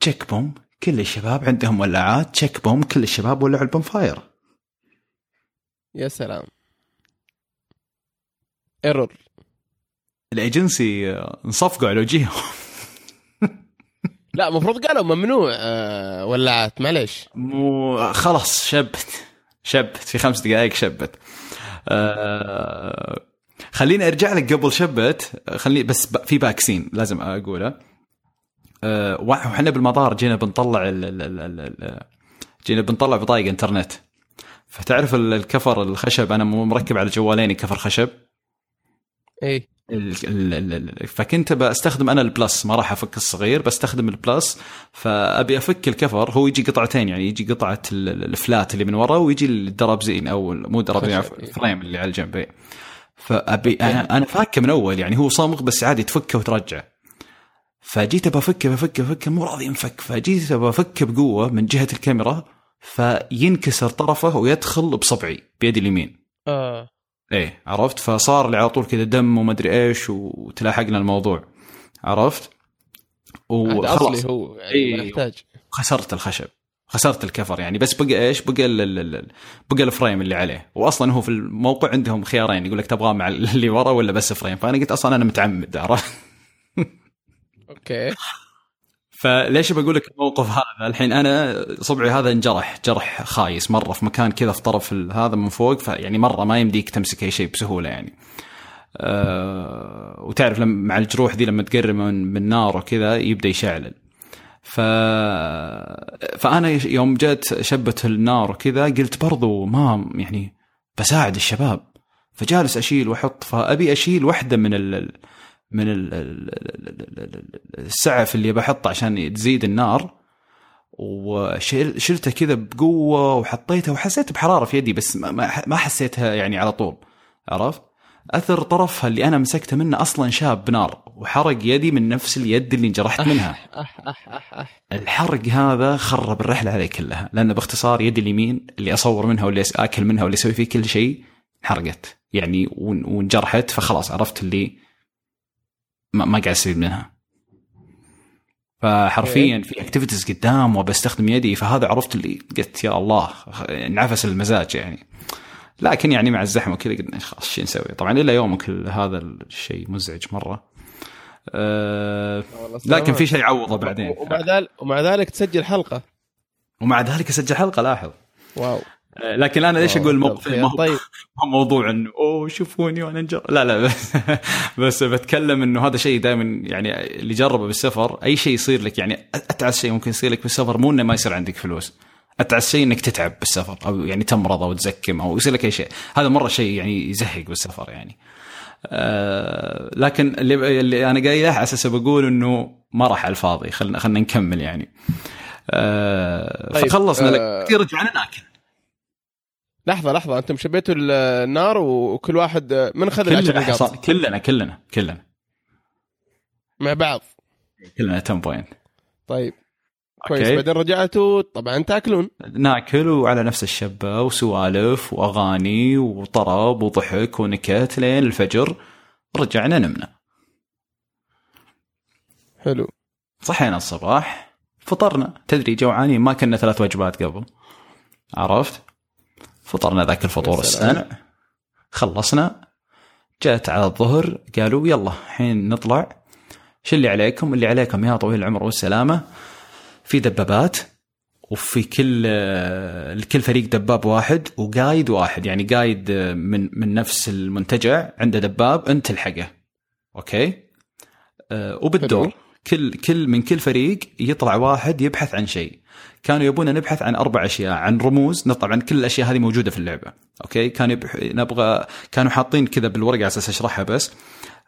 تشيك بوم كل الشباب عندهم ولاعات تشيك بوم كل الشباب ولعوا ال bonfire. يا سلام. error ال agency انصفقوا على وجيههم [LAUGHS] لا المفروض قالوا ممنوع آه، ولاعات معليش. مو خلاص شبت شبت في خمس دقائق شبت. آه خليني أرجع لك قبل شبت. خليني بس في back scene لازم أقوله. وحنا بالمطار جينا بنطلع جينا بنطلع بطايق انترنت. فتعرف ال cover الخشب؟ أنا مركب على جواليني cover خشب. اي فكنت بستخدم أنا ال Plus ما راح أفك الصغير بستخدم ال Plus. فأبي أفك ال cover هو يجي قطعتين يعني يجي قطعة ال flat اللي من ورا ويجي الدرابزين أو مو درابزين frame اللي على الجنب. فأبي أنا أنا فاكه من أول يعني هو صمغ بس عادي تفكه وترجع. فجيت بفكه بفكه بفكه مو راضي ينفك. فجيت بفكه بقوة من جهة الكاميرا فينكسر طرفه ويدخل بصبعي بيدي اليمين. آه. إيه عرفت؟ فصار لي على طول كذا دم ومدري إيش وتلاحقنا الموضوع. عرفت؟ وخلاص هو يعني إيه. محتاج. خسرت الخشب. خسرت ال cover يعني. بس بقى إيش؟ بقى ال بقى ال frame اللي عليه. واصلا هو في الموقع عندهم خيارين يقول لك تبغاه مع اللي ورا ولا بس frame فأنا قلت أصلا أنا متعمد عرفت؟ أوكي. فليش بقول لك الموقف هذا؟ الحين أنا صبعي هذا انجرح جرح خايس مرة في مكان كذا في طرف هذا من فوق فيعني مرة ما يمديك تمسك أي شيء بسهولة يعني. أه وتعرف لما مع الجروح ذي لما تقرب من, من نار وكذا يبدأ يشعلل. ف... فأنا يوم جت شبت النار وكذا قلت برضو ما يعني بساعد الشباب. فجالس أشيل وأحط فأبي أشيل واحدة من ال... من السعف اللي بحطه عشان تزيد النار وشلته كذا بقوة وحطيته وحسيت بحرارة في يدي بس ما حسيتها يعني على طول عرفت؟ أثر طرفها اللي أنا مسكته منه أصلا شاب بنار وحرق يدي من نفس اليد اللي انجرحت منها أح أح أح أح. الحرق هذا خرب الرحلة علي كلها لأن باختصار يدي اليمين اللي أصور منها واللي آكل منها واللي أسوي فيه كل شيء انحرقت يعني وانجرحت فخلاص عرفت اللي ما, ما قاعد استفيد منها. فحرفيا في اكتيفيتيز قدام وبستخدم يدي فهذا عرفت اللي قلت يا الله انعفس المزاج يعني. لكن يعني مع الزحمة وكذا قلنا خلاص شو نسوي؟ طبعا الا يومك هذا الشيء مزعج مرة. أه لكن في. شيء عوضه بعدين. ومع ذلك ومع ذلك تسجل حلقة. ومع ذلك أسجل حلقة لاحظ. واو. لكن أنا ليش أقول طيب، ما هو طيب. موضوع إنه أوه شوفوني وأنا انجر لا لا بس, [LAUGHS] بس بتكلم إنه هذا شيء دائما يعني اللي جربه بالسفر أي شيء يصير لك يعني أتعس شيء ممكن يصير لك بالسفر مو إنه ما يصير عندك فلوس. أتعس شيء إنك تتعب بالسفر أو يعني تمرض أو تزكم أو يصير لك أي شيء. هذا مرة شيء يعني يزهق بالسفر يعني. آه لكن اللي, اللي أنا قايله على أساس بقول إنه ما راح على الفاضي خلينا خلينا نكمل يعني. آه طيب، فخلصنا آه، لك كثير رجعنا ناكل لحظة لحظة أنتم شبيتوا النار وكل واحد من اخذ العشر كلنا نقاط كلنا كلنا كلنا. مع بعض. كلنا 10 point طيب. كويس. okay. بعدين رجعتوا طبعا تاكلون. ناكل وعلى نفس الشبة وسوالف وأغاني وطرب وضحك ونكت لين الفجر رجعنا نمنا. حلو. صحينا الصباح فطرنا. تدري جوعانين ما كنا ثلاث وجبات قبل. عرفت؟ فطرنا ذاك الفطور. السنع خلصنا. جاءت على الظهر قالوا يلا الحين نطلع. شو اللي عليكم؟ اللي عليكم يا طويل العمر والسلامة. في دبابات وفي كل لكل فريق دباب واحد وقايد واحد. يعني قايد من من نفس المنتجع. عنده دباب انت تلحقه. okay؟ أه، وبالدور. كل كل من كل فريق يطلع واحد يبحث عن شيء. كانوا يبونا نبحث عن أربع أشياء عن رموز طبعا كل الأشياء هذه موجودة في اللعبة okay؟ كان يبح... نبغى كانوا حاطين كذا بالورقة على أساس أشرحها بس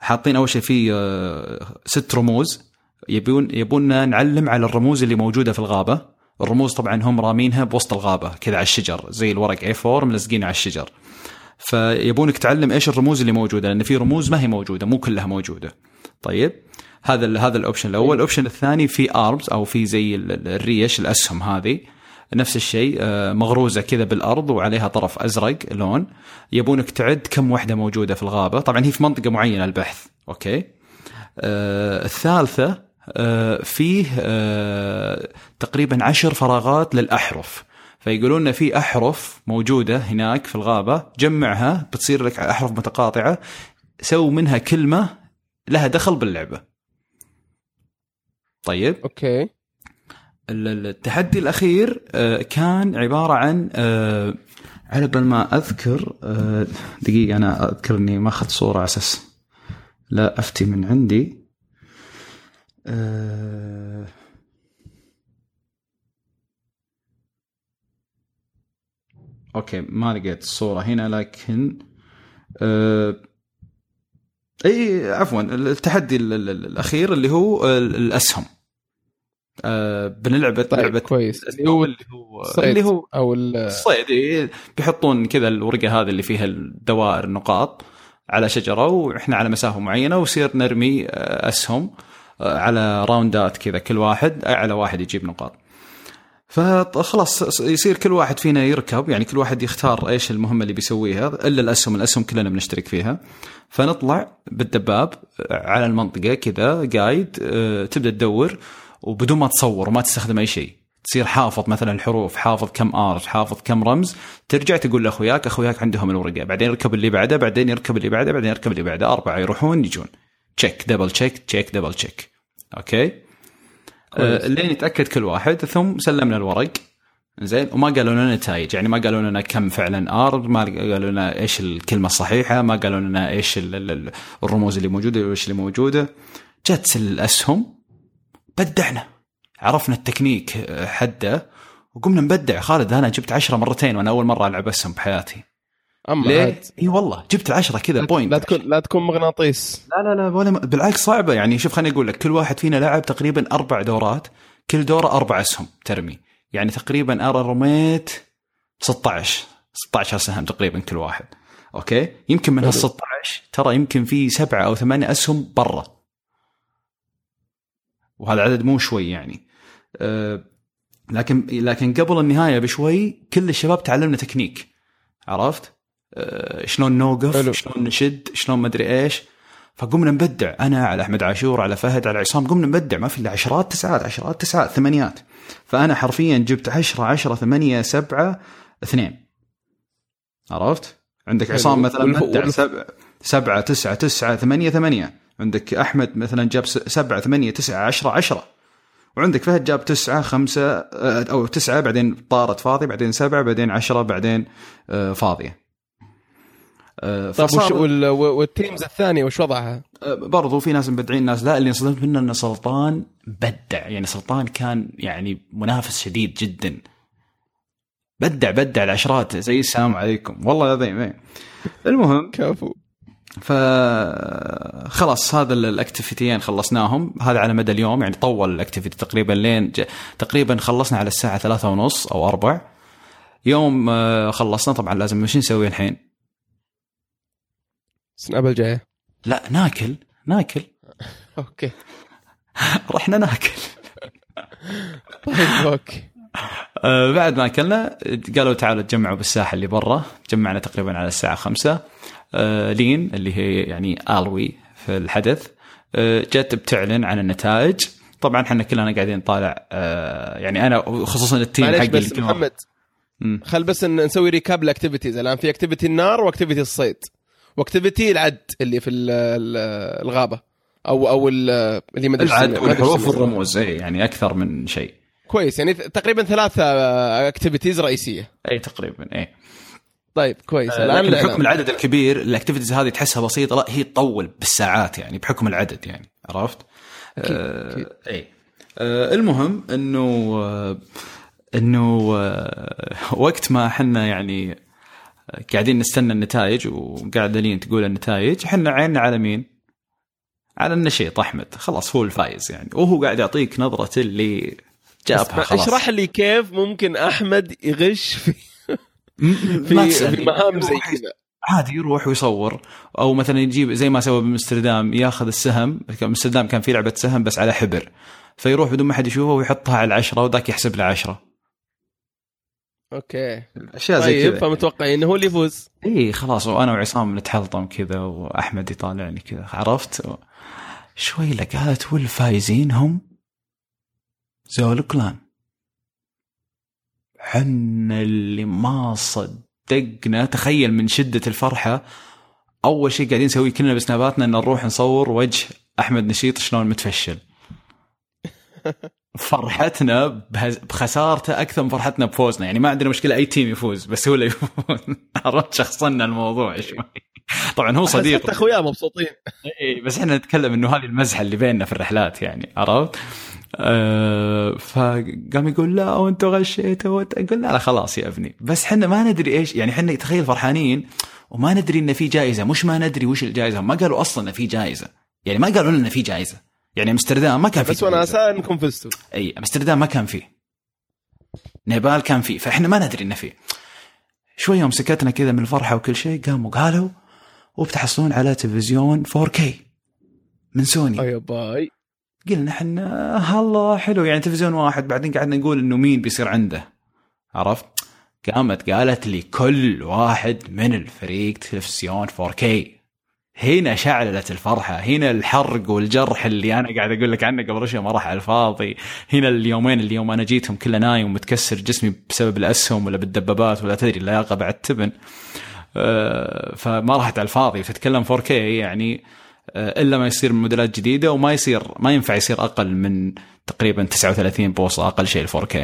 حاطين أول شيء في آه، ست رموز يبون يبوننا نعلم على الرموز اللي موجودة في الغابة. الرموز طبعا هم رامينها بوسط الغابة كذا على الشجر زي الورق A4 ملزقين على الشجر. فيبونك تعلم إيش الرموز اللي موجودة لأن في رموز ما هي موجودة مو كلها موجودة. طيب؟ هذا ال- هذا ال option الأول ال option الثاني في arrows أو في زي ال- ال- الريش الأسهم هذه. نفس الشيء آه، مغروزة كذا بالأرض وعليها طرف أزرق لون. يبونك تعد كم وحدة موجودة في الغابة. طبعا هي في منطقة معينة البحث. أوكي؟ آه الثالثة آه فيه آه تقريبا عشر فراغات للأحرف. فيقولون لنا في أحرف موجودة هناك في الغابة. جمعها بتصير لك أحرف متقاطعة. سوي منها كلمة لها دخل باللعبة. طيب. أوكي. ال- ال- التحدي الأخير آه، كان عبارة عن آه، على بال ما أذكر آه، دقيقة أنا أذكر إني ما أخذت صورة على أساس لا أفتي من عندي. okay ما لقيت الصورة هنا لكن إي عفوا التحدي ال- ال- ال- الأخير اللي هو ال- الأسهم. آه، بنلعب طيب لعبة كويس. اللي هو اللي هو الصيد اللي هو أو ال- الصيد إيه، بيحطون كذا الورقة هذه اللي فيها الدوائر النقاط على شجرة وإحنا على مسافة معينة ويصير نرمي آه، أسهم آه، على round ات كذا كل واحد اعلى واحد يجيب نقاط. فخلاص يصير كل واحد فينا يركب يعني كل واحد يختار إيش المهمة اللي بيسويها إلا الأسهم الأسهم كلنا بنشترك فيها. فنطلع بالدباب على المنطقة كذا قايد آه، تبدأ تدور. وبدون ما تصور وما تستخدم أي شيء. تصير حافظ مثلا الحروف حافظ كم arrow حافظ كم رمز ترجع تقول لأخوياك أخوياك عندهم الورقة بعدين يركب اللي بعده بعدين يركب اللي بعده بعدين يركب اللي بعده أربعة يروحون يجون. check double check check double check okay. آه، لين يتأكد كل واحد ثم سلمنا الورق. زين وما قالوا لنا نتائج يعني ما قالوا لنا كم فعلا arrow ما قالوا لنا إيش الكلمة الصحيحة ما قالوا لنا إيش ال- ال- ال- الرموز اللي موجودة وإيش اللي موجودة. جت الأسهم بدعنا. عرفنا التكنيك آه، حده وقمنا نبدع. خالد أنا جبت عشرة مرتين وأنا أول مرة ألعب أسهم بحياتي. أما ليه؟ إي والله جبت العشرة كذا point لا تكون لا تكون مغناطيس. لا لا لا ولا بالعكس صعبة. يعني شوف خليني أقول لك كل واحد فينا لعب تقريبا أربع دورات كل دوره أربع أسهم ترمي. يعني تقريبا أنا رميت 16 16 سهم تقريبا كل واحد. okay؟ يمكن من. هال 16 ترى يمكن في سبعة أو ثمانية أسهم برا. وهذا عدد مو شوي يعني أه لكن لكن قبل النهاية بشوي كل الشباب تعلمنا تكنيك عرفت؟ أه شلون نوقف. شلون نشد شلون ما أدري إيش فقمنا نبدع أنا على أحمد عاشور على فهد على عصام قمنا نبدع ما في إلا عشرات تسعات عشرات تسعات ثمانيات فأنا حرفيا جبت 10 10 8 7 2 عرفت؟ عندك. عصام مثلا والف- بدع والف- سبعة سبعة تسعة تسعة ثمانية ثمانية عندك أحمد مثلا جاب سبعة ثمانية تسعة عشرة عشرة. وعندك فهد جاب تسعة خمسة آه، أو تسعة بعدين طارت فاضي بعدين سبعة بعدين عشرة بعدين آه، فاضية. آه، طيب وال teams الثانية وش وضعها؟ برضو في ناس مبدعين ناس لا اللي انصدمت منه ان سلطان بدع. يعني سلطان كان يعني منافس شديد جدا. بدع بدع العشرات زي السلام عليكم. والله العظيم إيه. المهم كفو. ف خلاص هذا ال- ال activity ين خلصناهم. هذا على مدى اليوم يعني طول ال activity تقريبا لين ج... تقريبا خلصنا على الساعة ثلاثة ونص أو أربع. يوم آه، خلصنا طبعا لازم وش نسوي الحين؟ السناب الجاية؟ لا ناكل ناكل. [LAUGHS] okay. رحنا ناكل. طيب okay. آه، بعد ما أكلنا قالوا تعالوا تجمعوا بالساحه اللي برا. جمعنا تقريبا على الساعة خمسة. لين اللي هي يعني آلوي في الحدث. آه، جت بتعلن عن النتائج. طبعا إحنا كلنا قاعدين نطالع آه، يعني أنا خصوصا ال team حقي بس محمد. خل بس نسوي recap ال activities الآن في activity النار و activity الصيد. و activity العد اللي في ال- ال- الغابة. أو أو ال- اللي ما العد والحروف. والرموز اي يعني أكثر من شيء. كويس يعني تقريبا ثلاثة activities رئيسية. اي تقريبا اي طيب كويس آه، الآن لكن بحكم. العدد الكبير ال activities هذه تحسها بسيطة لا هي تطول بالساعات يعني بحكم العدد يعني عرفت؟ آه اي آه المهم إنه آه إنه آه وقت ما إحنا يعني قاعدين نستنى النتائج وقاعده لين تقول النتائج إحنا عيننا على مين؟ على النشيط أحمد خلاص هو الفايز يعني وهو قاعد يعطيك نظرة اللي جابها خلاص اشرح لي كيف ممكن أحمد يغش في في. في مهام زي يروح كذا. عادي يروح ويصور. أو مثلا يجيب زي ما سوى بأمستردام ياخذ السهم. أمستردام كان في لعبة سهم بس على حبر. فيروح بدون ما حد يشوفه ويحطها على العشرة وذاك يحسب له عشرة. okay. أشياء زي طيب كذا. فمتوقع إنه هو اللي يفوز. اي خلاص. وأنا وعصام نتحلطم كذا وأحمد يطالعني كذا. عرفت. شوي له قالت والفايزين هم زول كلان. حنا اللي ما صدقنا تخيل من شدة الفرحة أول شيء قاعدين نسوي كلنا بسناباتنا إن نروح نصور وجه أحمد نشيط شلون متفشل. [LAUGHS] فرحتنا بخسارته أكثر من فرحتنا بفوزنا. يعني ما عندنا مشكلة أي تيم يفوز بس هو اللي [LAUGHS] يفوز. عرفت شخصنا الموضوع شوي. طبعا هو صديق. حتى أخويا مبسوطين. اي بس إحنا نتكلم إنه هذه المزحة اللي بيننا في الرحلات يعني عرفت؟ أه فقام يقول لا وانت أقول لا لا خلاص يا ابني. بس إحنا ما ندري إيش يعني إحنا تخيل فرحانين وما ندري انه في جائزة. مش ما ندري وش الجائزة. ما قالوا أصلا انه في جائزة. يعني ما قالوا لنا في جائزة. يعني أمستردام ما كان في بس وأنا إنكم فزتوا. إي أمستردام ما كان فيه نيبال كان فيه فإحنا ما ندري انه فيه شوي يوم سكتنا كذا من الفرحة وكل شيء قاموا قالوا وبتحصلون على تلفزيون 4K من سوني. أي باي. قلنا إحنا الله حلو. يعني تلفزيون واحد بعدين قعدنا نقول إنه مين بيصير عنده. عرفت؟ قامت قالت لي كل واحد من الفريق تلفزيون 4K هنا شعللت الفرحة. هنا الحرق والجرح اللي أنا قاعد أقول لك عنه قبل شوي ما راح على الفاضي. هنا اليومين اللي يوم أنا جيتهم كله نايم ومتكسر جسمي بسبب الأسهم ولا بالدبابات ولا تدري اللياقة بعد تبن. آه، فما راحت على الفاضي. فتتكلم 4K يعني إلا ما يصير موديلات جديدة وما يصير ما ينفع يصير أقل من تقريبا 39 بوصة أقل شيء ال 4K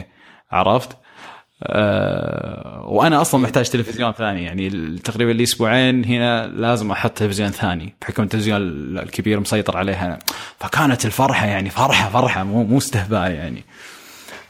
عرفت؟ أه وأنا أصلا محتاج تلفزيون ثاني. يعني تقريبا لي أسبوعين هنا لازم أحط تلفزيون ثاني بحكم التلفزيون الكبير مسيطر عليه هنا فكانت الفرحة يعني فرحه فرحة مو مو استهبال يعني.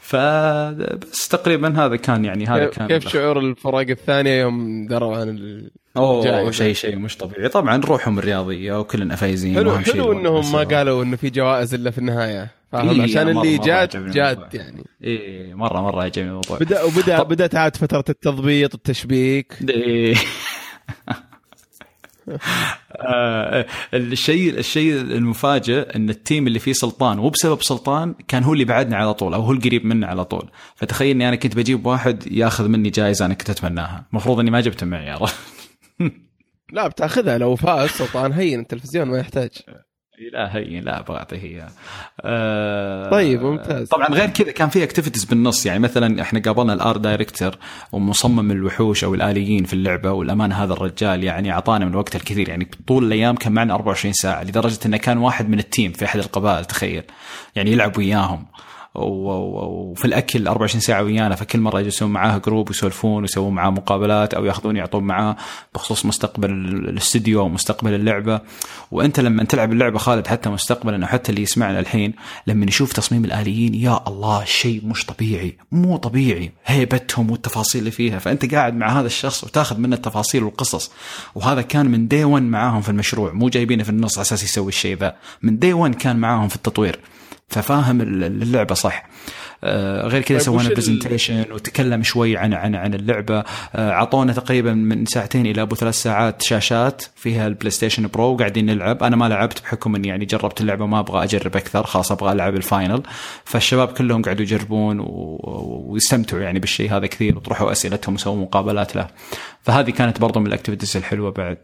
فبس تقريبا هذا كان يعني هذا كان كيف شعور الفرق الثانية يوم دروا عن ال... أوه. شيء شيء مش طبيعي طبعا روحهم الرياضية وكلنا فايزين حلو حلو إنهم ما. قالوا إنه في جوائز إلا في النهاية فاهم إيه، عشان مرة- اللي جات الموضوع. يعني إيه مرة مرة عجبني الموضوع بدأ وبدا بدأت عاد فترة التضبيط والتشبيك إيه. [LAUGHS] آه، الشيء الشيء المفاجئ إن التيم اللي فيه سلطان وبسبب سلطان كان هو اللي بعدنا على طول أو هو القريب منا على طول. فتخيل إني أنا كنت بجيب واحد ياخذ مني جائزه أنا كنت أتمناها. المفروض إني ما جبته معي عرفت لا بتاخذها لو فاز سلطان هين التلفزيون ما يحتاج. [LAUGHS] لا هي لا أبغى اعطيه اياه طيب ممتاز. طبعا غير كذا كان في activities بالنص يعني مثلا إحنا قابلنا ال art director ومصمم الوحوش أو الآليين في اللعبة والامانه هذا الرجال يعني أعطانا من وقته الكثير يعني طول الأيام كان معنا 24 ساعة لدرجة إنه كان واحد من ال team في أحد القبائل تخيل. يعني يلعب وياهم. وفي الأكل 24 ساعة ويانا فكل مرة يجلسون معاه group ويسولفون ويسوون معاه مقابلات أو يأخذون يعطون معاه بخصوص مستقبل الاستديو ومستقبل اللعبة. وأنت لما تلعب اللعبة خالد حتى مستقبلا أو حتى اللي يسمعنا الحين لما يشوف تصميم الآليين يا الله شيء مش طبيعي مو طبيعي. هيبتهم والتفاصيل اللي فيها. فأنت قاعد مع هذا الشخص وتاخذ منه التفاصيل والقصص. وهذا كان من day 1 معاهم في المشروع مو جايبينه في النص على أساس يسوي الشيء ذا. من day 1 كان معاهم في التطوير. ففاهم اللعبة صح. آه، غير كذا طيب سوينا presentation وتكلم شوي عن عن عن اللعبة. أعطونا تقريبا من ساعتين إلى أبو ثلاث ساعات شاشات فيها ال PlayStation Pro وقاعدين نلعب. أنا ما لعبت بحكم إني يعني جربت اللعبة ما أبغى أجرب أكثر خلاص أبغى ألعب ال final. فالشباب كلهم قاعدوا يجربون و... ويستمتعوا يعني بالشيء هذا كثير وطرحوا أسئلتهم وسووا مقابلات له. فهذه كانت برضو من ال activities الحلوة بعد.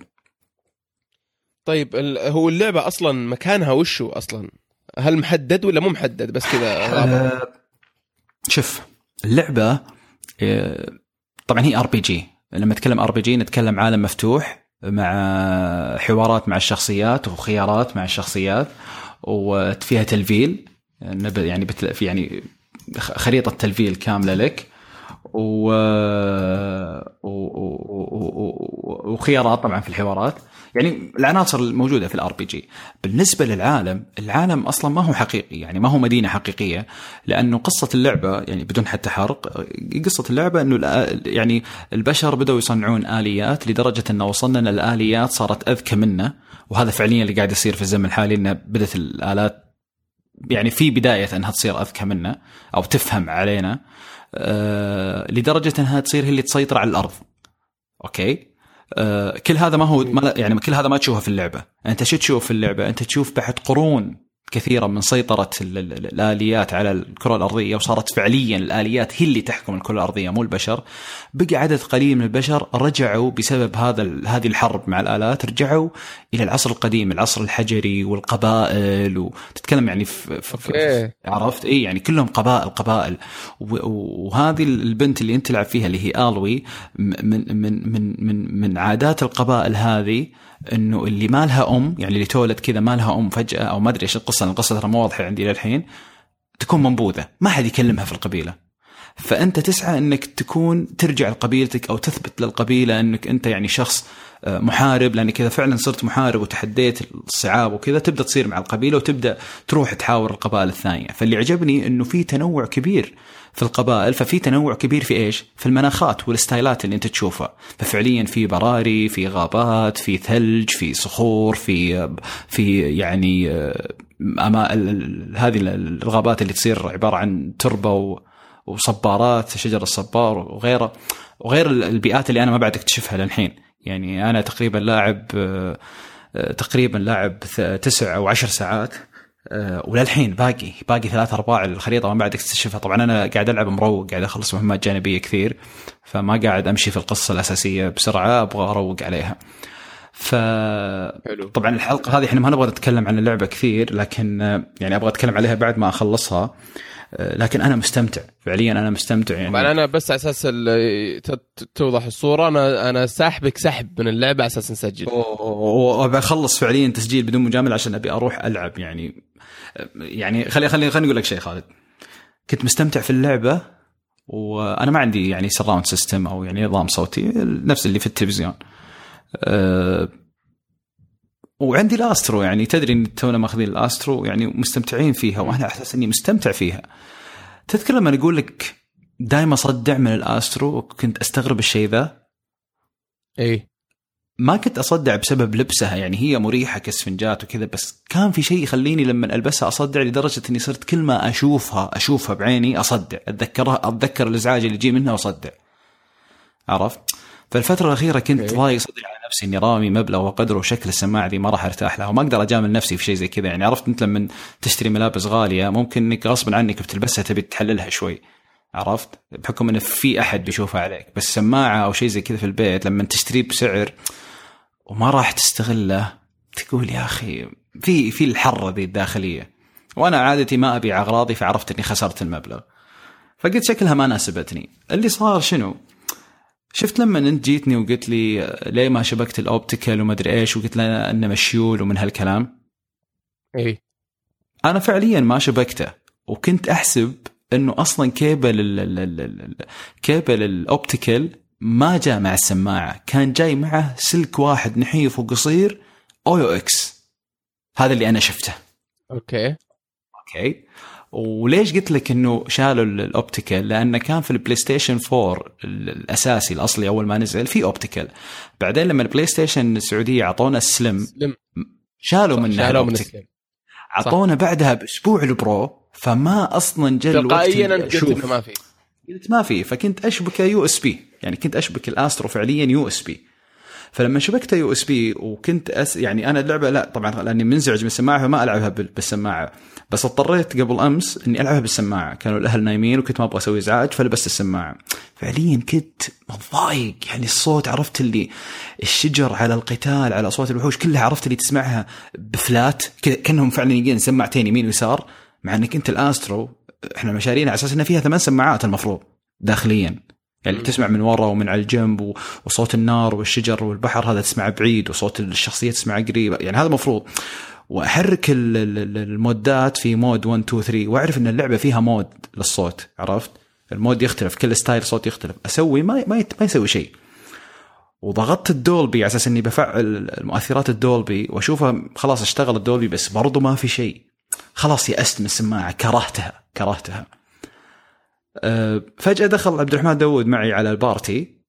طيب هو اللعبة أصلا مكانها وشو أصلا؟ هل محدد ولا مو محدد؟ بس كذا أه شوف اللعبة آه، طبعا هي RPG لما نتكلم RPG نتكلم عالم مفتوح مع حوارات مع الشخصيات وخيارات مع الشخصيات وفيها تلفيل. يعني في يعني خريطة تلفيل كاملة لك. و... و... و... وخيارات طبعا في الحوارات. يعني العناصر الموجودة في ال RPG بالنسبة للعالم العالم أصلا ما هو حقيقي يعني ما هو مدينة حقيقية لأنه قصة اللعبة يعني بدون حتى حرق قصة اللعبة إنه يعني البشر بدأوا يصنعون آليات لدرجة إنه وصلنا إن الآليات صارت أذكى منا وهذا فعليا اللي قاعد يصير في الزمن الحالي إنه بدأت الآلات يعني في بداية إنها تصير أذكى منا أو تفهم علينا. لدرجة إنها تصير هي اللي تسيطر على الأرض. أوكي؟ آه، كل هذا ما هو ما يعني كل هذا ما تشوفه في اللعبة. أنت شو تشوف في اللعبة؟ أنت تشوف بعد قرون كثيرة من سيطرة الآليات على الكرة الأرضية وصارت فعليا الآليات هي اللي تحكم الكرة الأرضية مو البشر. بقى عدد قليل من البشر رجعوا بسبب هذا هذه الحرب مع الآلات رجعوا إلى العصر القديم العصر الحجري والقبائل وتتكلم يعني في, في, في عرفت؟ إي يعني كلهم قبائل قبائل. وهذه البنت اللي أنت تلعب فيها اللي هي آلوي من من من من من عادات القبائل هذه إنه اللي ما لها أم يعني اللي تولد كذا ما لها أم فجأة أو ما أدري إيش القصة القصة ترى مو واضحة عندي للحين تكون منبوذة. ما حد يكلمها في القبيلة. فأنت تسعى إنك تكون ترجع لقبيلتك أو تثبت للقبيلة إنك أنت يعني شخص آه، محارب لانك اذا فعلا صرت محارب وتحديت الصعاب وكذا تبدأ تصير مع القبيلة وتبدأ تروح تحاور القبائل الثانية. فاللي عجبني إنه في تنوع كبير. في القبائل ففي تنوع كبير في إيش؟ في المناخات والستايلات اللي أنت تشوفها، ففعليا في براري، في غابات، في ثلج، في صخور، في في يعني آه، أما هذه الغابات اللي تصير عبارة عن تربة وصبارات شجر الصبار وغيره. وغير البيئات اللي أنا ما بعد أكتشفها للحين. يعني أنا تقريبا لاعب آه، آه، تقريبا لاعب تسع أو عشر ساعات. وللحين باقي باقي ثلاث أرباع الخريطة ما بعد اكتشفها. طبعا أنا قاعد ألعب مروق قاعد أخلص مهمات جانبية كثير فما قاعد أمشي في القصة الأساسية بسرعة أبغى أروق عليها. ف. طبعا الحلقة هذه إحنا ما نبغى نتكلم عن اللعبة كثير لكن يعني أبغى أتكلم عليها بعد ما أخلصها. لكن أنا مستمتع فعليا أنا مستمتع يعني. طبعا أنا بس على أساس توضح الصورة أنا أنا ساحبك سحب من اللعبة على أساس نسجل. وبخلص فعليا تسجيل بدون مجاملة عشان أبي أروح ألعب يعني. يعني خلي خلي خليني أقول لك شيء خالد. كنت مستمتع في اللعبة وأنا ما عندي يعني surround system أو يعني نظام صوتي نفس اللي في التلفزيون. أه وعندي ال Astro يعني تدري إن تونا ماخذين ال Astro يعني مستمتعين فيها وأنا احس إني مستمتع فيها. تذكر لما أقول لك دائما اصدع من الأسترو وكنت أستغرب الشيء ذا؟ اي ما كنت أصدع بسبب لبسها يعني هي مريحة كاسفنجات وكذا بس كان في شيء يخليني لما ألبسها أصدع لدرجة إني صرت كل ما أشوفها أشوفها بعيني أصدع أتذكرها أتذكر الإزعاج اللي يجي منها وأصدع. عرفت؟ فالفترة الأخيرة كنت. ضايق صدري على نفسي إني رامي مبلغ وقدره وشكل السماعة دي ما راح أرتاح لها وما أقدر أجامل نفسي في شيء زي كذا. يعني عرفت أنت لما تشتري ملابس غالية ممكن إنك غصبا عنك بتلبسها تبي تحللها شوي. عرفت؟ بحكم انه في أحد بيشوفها عليك. بس سماعة أو شيء زي كذا في البيت لما تشتريه بسعر وما راح تستغله. تقول يا أخي في في الحرة ذي الداخلية. وأنا عادتي ما أبيع أغراضي فعرفت إني خسرت المبلغ. فقلت شكلها ما ناسبتني. اللي صار شنو؟ شفت لما أنت جيتني وقلت لي ليه ما شبكت الأوبتيكال وما أدري إيش؟ وقلت لنا أنه مشيول ومن هالكلام. اي أنا فعليا ما شبكته. وكنت أحسب إنه أصلا كيبل ال ال ال ال cable ال optical ما جاء مع السماعة. كان جاي معه سلك واحد نحيف وقصير AUX. هذا اللي أنا شفته. okay. okay. وليش قلت لك إنه شالوا ال- ال optical؟ لأنه كان في ال PlayStation 4 ال- الأساسي الأصلي أول ما نزل في optical. بعدين لما ال PlayStation السعودية أعطونا ال Slim Slim. شالوا منه شالوه من. ال Slim. أعطونا بعدها بأسبوع ال Pro فما أصلا جا الوقت تلقائيا انت قلت. إنه ما في. قلت ما في فكنت اشبكه USB يعني كنت أشبك ال Astro فعليا USB فلما شبكته USB وكنت أس يعني أنا اللعبة لا طبعا لأني منزعج من السماعه فما ألعبها بال- بالسماعة. بس اضطريت قبل أمس إني ألعبها بالسماعة. كانوا الأهل نايمين وكنت ما أبغى أسوي إزعاج فلبست السماعة. فعليا كنت متضايق. يعني الصوت عرفت اللي الشجر على القتال على أصوات الوحوش كلها عرفت اللي تسمعها ب flat كأنهم فعلا يجين سماعتين يمين ويسار. مع إنك أنت ال Astro إحنا شارينها على أساس انها فيها ثمان سماعات المفروض داخليا. يعني. تسمع من ورا ومن على الجنب وصوت النار والشجر والبحر هذا تسمع بعيد وصوت الشخصية تسمع قريب يعني هذا المفروض. وأحرك ال- ال- ال- المودات في mode 1 2 3 وأعرف إن اللعبة فيها mode للصوت عرفت؟ ال mode يختلف كل style صوت يختلف. أسوي ما ما, يت- ما يسوي شيء. وضغطت ال Dolby على أساس إني بفعل المؤثرات ال Dolby وأشوفها خلاص اشتغل ال Dolby بس برضو ما في شيء. خلاص يأست من السماعه كرهتها كرهتها. أه، فجأة دخل عبد الرحمن داوود معي على ال party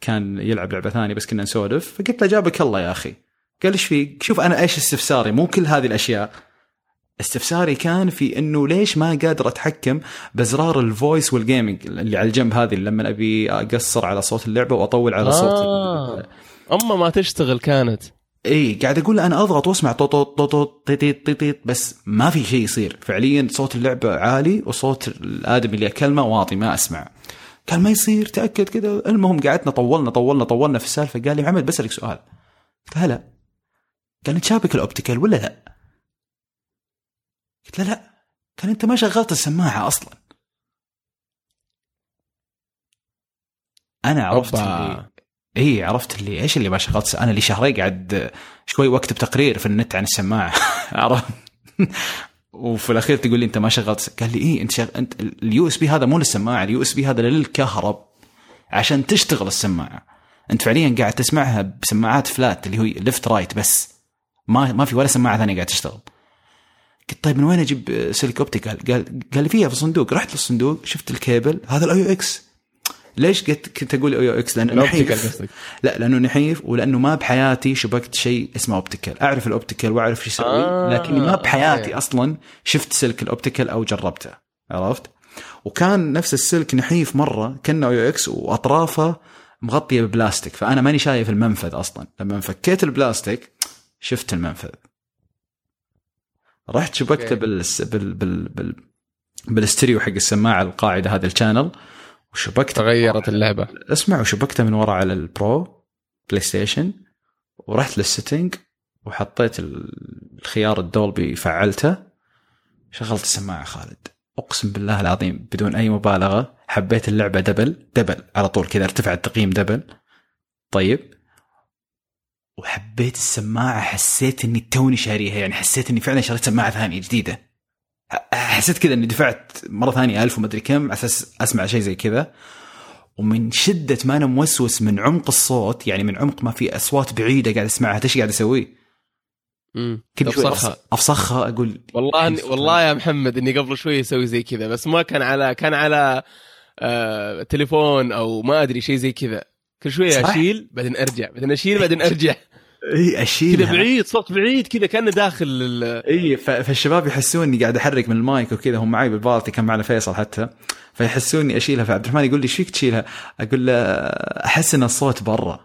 كان يلعب لعبة ثانية بس كنا نسولف فقلت له جابك الله يا أخي. قال إيش فيك شوف أنا إيش استفساري؟ مو كل هذه الأشياء. استفساري كان في إنه ليش ما قادر أتحكم بأزرار ال voice وال gaming اللي على الجنب هذه لما أبي أقصر على صوت اللعبة وأطول على صوت آه. اما ما تشتغل كانت. اي قاعد أقول أنا أضغط وأسمع طوط طوط طوط طوط طيط طيط طيط بس ما في شيء يصير. فعليا صوت اللعبة عالي وصوت الآدمي اللي أكلمه واطي ما أسمع. قال ما يصير تأكد كذا المهم قعدنا طولنا طولنا طولنا في السالفة. قال لي محمد بسألك سؤال. قلت هلا قال انت شابك ال optical ولا لا؟ قلت له لا. قال أنت ما شغلت السماعة أصلا. أنا عرفت. اللي اي عرفت اللي إيش اللي ما شغلت أنا لي شهرين قاعد شوي واكتب تقرير في النت عن السماعه [LAUGHS] عرفت؟ وفي الأخير تقول لي أنت ما شغلت قال لي إيه أنت شغ... أنت ال USB هذا مو للسماعه ال USB هذا للكهرب عشان تشتغل السماعه أنت فعليا قاعد تسمعها بسماعات flat اللي هو left right بس. ما ما في ولا سماعة ثانية قاعد تشتغل. قلت طيب من وين أجيب سلك optical؟ قال قال لي فيها في الصندوق. رحت للصندوق شفت الكيبل هذا ال AUX ليش قلت كنت أقول AUX لأنه ال optical نحيف. لا لأنه نحيف ولأنه ما بحياتي شبكت شيء اسمه optical أعرف ال optical وأعرف إيش يسوي آه، لكني ما بحياتي okay. أصلا شفت سلك ال optical أو جربته. عرفت؟ وكان نفس السلك نحيف مرة كانه AUX وأطرافه مغطية ببلاستيك فأنا ماني شايف المنفذ أصلا. لما فكيت البلاستيك شفت المنفذ. رحت شبكته. بال بال بال, بال بالاستريو حق السماعة القاعدة هذا ال channel. وشبكت تغيرت اللعبة. اسمع وشبكته من ورا على ال Pro PlayStation ورحت لل setting وحطيت الخيار ال Dolby فعلته. شغلت السماعة خالد. أقسم بالله العظيم بدون أي مبالغة حبيت اللعبة double double على طول كذا ارتفع التقييم double. طيب. وحبيت السماعة حسيت إني توني شاريها يعني حسيت إني فعلا شريت سماعة ثانية جديدة. حسيت كذا إني دفعت مرة ثانية ألف ومدري كم على أساس أسمع شيء زي كذا. ومن شدة ما أنا موسوس من عمق الصوت يعني من عمق ما في أصوات بعيدة قاعد أسمعها إيش قاعد أسوي؟ امم كل افصخها افصخها أقول والله إني- والله يا محمد إني قبل شوي أسوي زي كذا بس ما كان على كان على آه تليفون أو ما أدري شيء زي كذا. كل شوية. أشيل بعدين أرجع بعدين أشيل بعدين أرجع. اي أشيلها. كذا بعيد صوت بعيد كذا كأنه داخل ال- اي فالشباب يحسون إني قاعد أحرك من المايك وكذا هم معي بال party كان معنا فيصل حتى فيحسوني أشيلها. فعبد الرحمن يقول لي إيش فيك تشيلها؟ أقول له احس ان الصوت برا.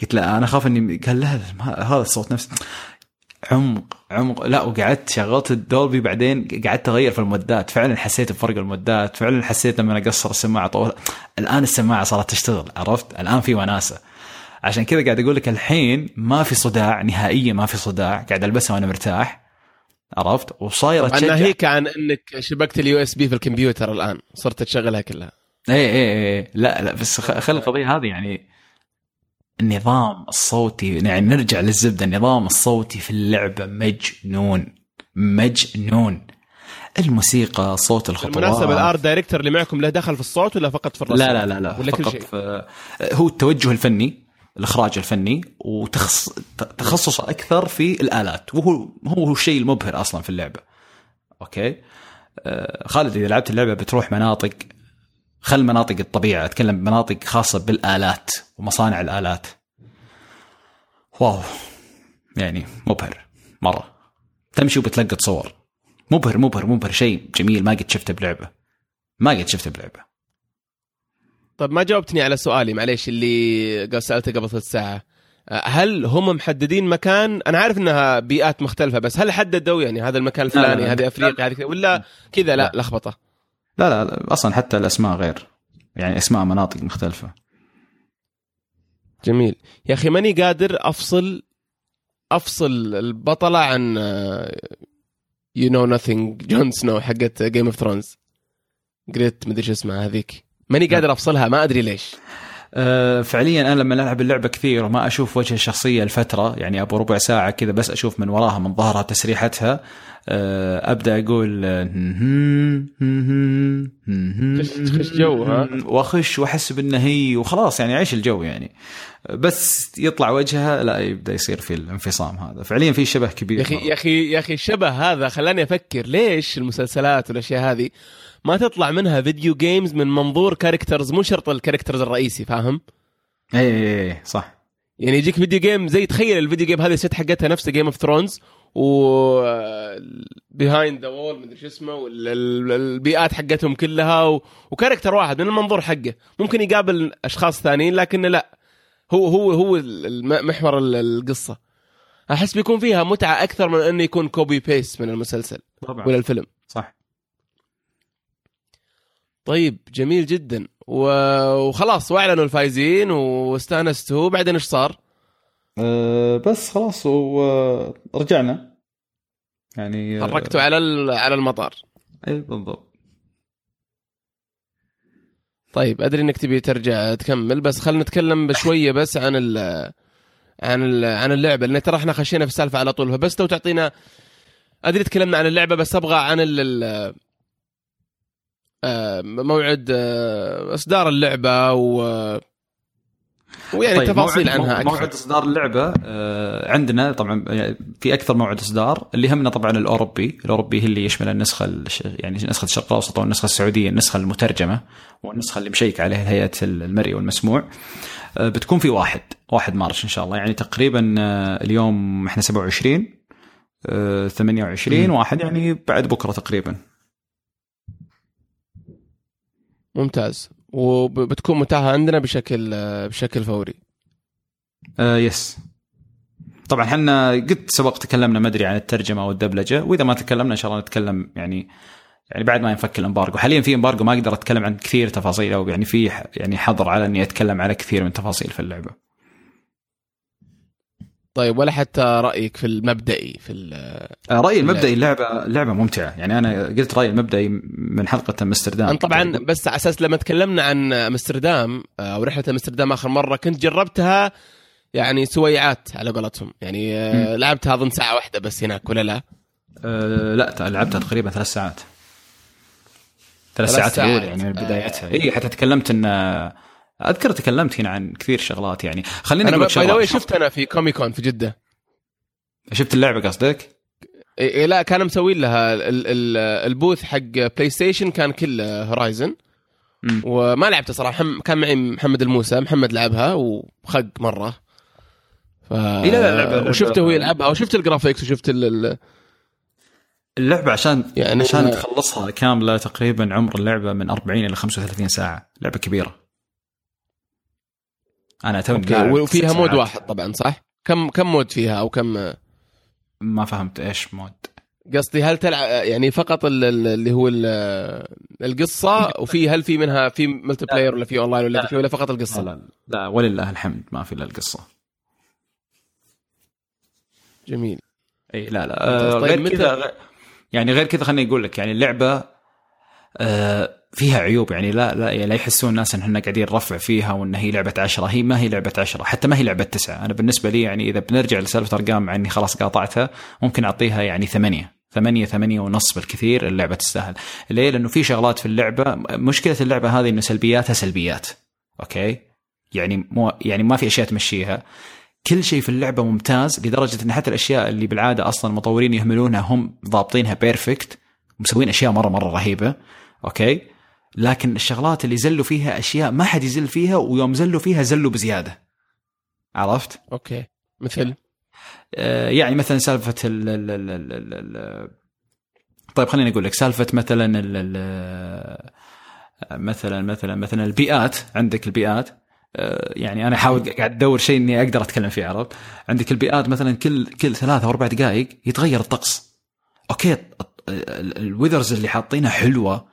قلت له أنا أخاف اني قال لا هذا الصوت نفسه. عمق عمق. لا وقعدت شغلت ال Dolby بعدين قعدت أغير في المودات. فعلا حسيت بفرق المودات. فعلا حسيت لما أقصر السماعة طول الآن السماعة صارت تشتغل عرفت؟ الآن في وناسة. عشان كذا قاعد أقول لك الحين ما في صداع نهائيا ما في صداع قاعد البسها وأنا مرتاح. عرفت؟ وصايرة تشجع. ناهيك عن إنك شبكت ال USB في الكمبيوتر الآن صرت تشغلها كلها. اي اي اي لا لا بس خلي القضية هذه يعني النظام الصوتي يعني نرجع للزبدة النظام الصوتي في اللعبة مجنون مجنون. الموسيقى صوت الخطوات. بالمناسبة ال art director اللي معكم له دخل في الصوت ولا فقط في الرسم؟ لا لا لا لا ولا كل فقط شيء؟ في هو التوجه الفني. الإخراج الفني وتخص تخصصه أكثر في الآلات. وهو هو الشيء المبهر أصلا في اللعبة. أوكي؟ آه، خالد إذا لعبت اللعبة بتروح مناطق خل مناطق الطبيعة. أتكلم مناطق خاصة بالآلات ومصانع الآلات. واو. يعني مبهر. مرة. تمشي وبتلقط صور. مبهر مبهر مبهر. شيء جميل. ما قد شفته بلعبة. ما قد شفته بلعبة. طيب ما جاوبتني على سؤالي معليش اللي سألته قبل ثلث ساعه هل هم محددين مكان؟ أنا عارف إنها بيئات مختلفة بس هل حددوا يعني هذا المكان لا، لا، الفلاني لا. هذه أفريقيا هذه ولا كذا؟ لا لخبطة. لا لا, لا أصلا حتى الأسماء غير يعني أسماء مناطق مختلفة. جميل. يا أخي ماني قادر أفصل أفصل البطلة عن you know nothing Jon Snow حقت Game of Thrones Ygritte مدري شو اسمها هذيك. ماني قادر أفصلها ما أدري ليش. أه فعليا أنا لما ألعب اللعبة كثير وما أشوف وجه الشخصية لفتره يعني أبو ربع ساعة كذا بس أشوف من وراها من ظهرها تسريحتها أبدأ أقول أه، خش- خش جو، ها؟ وأخش وأحس بانها هي وخلاص يعني عيش الجو يعني بس يطلع وجهها لا يبدأ يصير في الانفصام هذا فعليا في شبه كبير يا أخي يا أخي يا أخي الشبه هذا خلاني أفكر ليش المسلسلات والأشياء هذه ما تطلع منها video games من منظور characters مو شرط ال characters الرئيسي فاهم؟ اي اي اي صح يعني يجيك video game زي تخيل ال video game هذه ال set حقتها نفس Game of Thrones و behind the wall مدري شو اسمه والبيئات حقتهم كلها و... و character واحد من المنظور حقه. ممكن يقابل أشخاص ثانيين لكن لا. هو هو هو محور ال- القصة. أحس بيكون فيها متعة أكثر من إنه يكون copy paste من المسلسل طبعا. ولا الفيلم. صح. طيب جميل جدا. و... وخلاص واعلنوا الفايزين واستانستوا. بعدين إيش صار؟ أه بس خلاص ورجعنا. يعني أه، حركتوا على على المطار. اي بالضبط. طيب أدري إنك تبي ترجع تكمل بس خلينا نتكلم بشوية بس عن ال عن ال عن اللعبة لأن ترى إحنا خشينا في السالفة على طول. فبس لو تعطينا أدري تكلمنا عن اللعبة بس أبغى عن ال آه، موعد آه، إصدار اللعبة و ويعني طيب، تفاصيل عنها أكثر موعد إصدار اللعبة آه، عندنا طبعا يعني في أكثر موعد إصدار اللي همنا طبعا الأوروبي، الأوروبي هي اللي يشمل النسخة الش- يعني نسخة الشرق الأوسط والنسخة السعودية، النسخة المترجمة والنسخة اللي مشيك عليها هيئة المرئي والمسموع. آه، بتكون في واحد واحد مارش إن شاء الله يعني تقريبا آه، اليوم إحنا 27 آه، 28 مم. واحد يعني بعد بكرة تقريبا ممتاز وبتكون متاحة عندنا بشكل بشكل فوري. آه يس طبعا إحنا قد سبق تكلمنا ما أدري عن الترجمة والدبلجه وإذا ما تكلمنا إن شاء الله نتكلم يعني يعني بعد ما ينفك الإمبارجو. حاليا في إمبارجو ما أقدر أتكلم عن كثير تفاصيل أو يعني في يعني حظر على إني أتكلم على كثير من تفاصيل في اللعبة. طيب ولا حتى رأيك في المبدئي في ال- آه، رأيي المبدئي اللعبة اللعبه ممتعة. يعني أنا قلت رأيي المبدئي من حلقة أمستردام طبعا بس على أساس لما تكلمنا عن أمستردام آه، أو رحلة أمستردام آخر مرة كنت جربتها يعني سويعات على قولتهم. يعني آه، لعبتها أظن ساعة واحدة بس هناك ولا لا؟ أه لا لعبتها تقريبا ثلاث ساعات. ثلاث ساعات. الأولى يعني من بدايتها. اي حتى تكلمت إن أذكر تكلمت هنا عن كثير شغلات يعني. خليني أنا بأي شغلات. شفت أنا في كوميكون في جدة. شفت اللعبة قصدك؟ إيه لا كانوا مسوين لها ال- ال- ال booth حق PlayStation كان كله Horizon. وما لعبته صراحة. كان معي محمد الموسى محمد لعبها وخق مرة. ف... إيه لا لا، لعبة- وشفته هو لعبة- يلعبها وشفت ال graphics وشفت ال... ال... اللعبة عشان يعني عشان تخلصها كاملة تقريبا عمر اللعبة من 40 إلى 35 ساعة. لعبة كبيرة. أنا توني وفيها mode. واحد طبعا صح؟ كم كم mode فيها أو كم ما فهمت إيش mode قصدي هل تلعب يعني فقط ال- ال- اللي هو ال- القصة وفي هل في منها في multiplayer ولا في اونلاين ولا لا. في ولا فقط القصة؟ لا لا ولله الحمد ما في إلا القصة جميل إي لا لا آه طيب غير كذا يعني غير كذا خليني أقول لك يعني اللعبه آه فيها عيوب يعني لا لا يعني لا يحسون الناس إن إحنا قاعدين نرفع فيها وإن هي لعبة عشرة. هي ما هي لعبة عشرة حتى ما هي لعبة تسعة. أنا بالنسبة لي يعني إذا بنرجع لسالفة أرقام مع إني خلاص قاطعتها ممكن أعطيها يعني ثمانية. ثمانية ثمانية ونص بالكثير اللعبة تستاهل. ليه؟ لأنه في شغلات في اللعبة مشكلة اللعبة هذه أنه سلبياتها سلبيات. أوكي؟ يعني مو يعني ما في أشياء تمشيها. كل شيء في اللعبة ممتاز لدرجة أن حتى الأشياء اللي بالعادة أصلا المطورين يهملونها هم ضابطينها perfect مسوين أشياء مرة مرة رهيبة. أوكي؟ لكن الشغلات اللي زلوا فيها أشياء ما حد يزل فيها ويوم زلوا فيها زلوا بزيادة عرفت؟ أوكي مثل آه، يعني مثلا سالفة ال ال ال ال ال ال طيب خليني أقول لك سالفة مثلا ال ال مثلا مثلا مثلا البيئات عندك البيئات آه، يعني أنا احاول قاعد أدور شيء إني أقدر أتكلم فيه عرفت؟ عندك البيئات مثلا كل كل ثلاثة أو أربع دقائق يتغير الطقس. أوكي ال weathers اللي حاطينها حلوة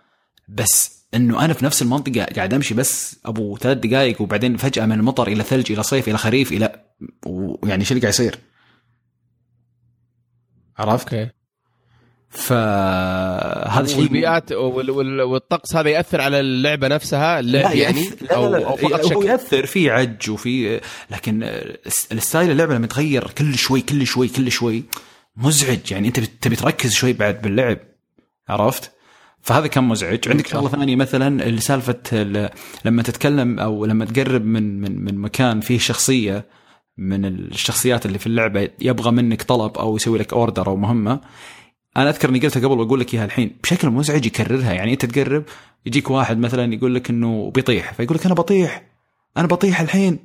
بس إنه أنا في نفس المنطقة قاعد أمشي بس أبو ثلاث دقائق وبعدين فجأة من مطر إلى ثلج إلى صيف إلى خريف إلى ويعني شو اللي قاعد يصير؟ عرفت؟ أوكي فهذا شيء والبيئات وال- وال- والطقس هذا يأثر على اللعبة نفسها اللعب يعني يأثر- لا أو لا لا أو فقط هو شكل يأثر في عج وفي لكن ال style اللعبة لما تغير كل شوي كل شوي كل شوي مزعج يعني أنت تبي تركز شوي بعد باللعب عرفت؟ فهذا كان مزعج. عندك شغلة ثانية مثلا سالفه ال- لما تتكلم أو لما تقرب من من من مكان فيه شخصية من الشخصيات اللي في اللعبة يبغى منك طلب أو يسوي لك order أو مهمة أنا أذكر إني قلتها قبل وأقول لك إياها الحين بشكل مزعج يكررها. يعني أنت تقرب يجيك واحد مثلا يقول لك إنه بيطيح فيقول لك أنا بطيح أنا بطيح الحين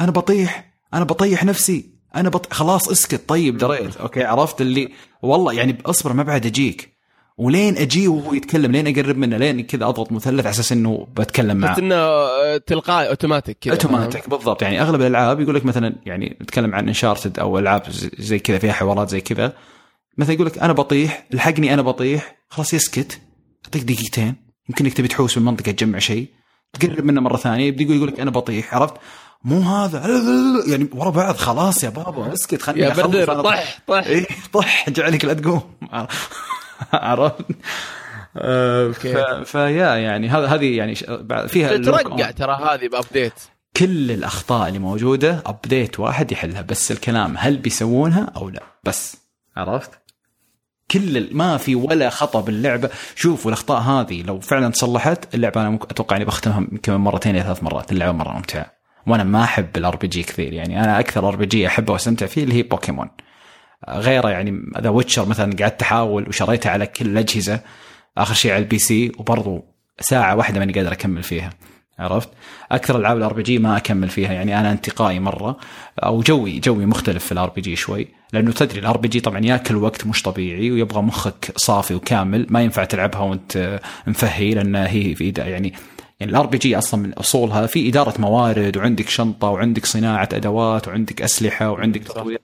أنا بطيح أنا بطيح نفسي أنا بط... خلاص اسكت. طيب دريت. أوكي عرفت اللي والله يعني أصبر ما بعد أجيك. ولين أجي وهو يتكلم لين أقرب منه لين كذا أضغط مثلث على أساس إنه بتكلم معه. إنه آه، تلقائي أوتوماتيك كذا. أوتوماتيك بالضبط. يعني أغلب الألعاب يقول لك مثلا يعني نتكلم عن انشارتد أو ألعاب زي- كذا فيها حوارات زي كذا. مثلا يقول لك أنا بطيح الحقني أنا بطيح خلاص يسكت. يعطيك دقيقتين. يمكن أنك تبي تحوس من المنطقة تجمع شيء. تقرب منه مرة ثانية يبدأ يقول لك أنا بطيح عرفت؟ مو هذا. يعني ورا بعض خلاص يا بابا اسكت خليني يا بدر طح طح. إيه طح جعلك لا تقوم. [LAUGHS] عرفت؟ آه، فيا يعني هذا هذه يعني فيها تترقع أون. ترى هذه ب update. كل الأخطاء اللي موجودة update واحد يحلها بس الكلام هل بيسوونها أو لا بس. عرفت؟ كل ما في ولا خطأ باللعبة. شوفوا الأخطاء هذه لو فعلا تصلحت اللعبة أنا أتوقع إني بختمها يمكن مرتين إلى ثلاث مرات. اللعبة مرة ممتعة. وأنا ما أحب ال RPG كثير يعني أنا أكثر RPG أحبه وأستمتع فيه اللي هي بوكيمون غيره يعني The Witcher مثلا قعدت أحاول وشريتها على كل الأجهزة. آخر شيء على ال PC وبرضو ساعة واحدة ماني قادر أكمل فيها. عرفت؟ أكثر العاب ال RPG ما أكمل فيها يعني أنا انتقائي مرة. أو جوي جوي مختلف في ال RPG شوي. لأنه تدري ال RPG طبعا ياكل وقت مش طبيعي ويبغى مخك صافي وكامل. ما ينفع تلعبها وأنت مفهي لأن هي في يعني يعني ال RPG أصلا من أصولها في إدارة موارد وعندك شنطة وعندك صناعة أدوات وعندك أسلحة وعندك تطوير.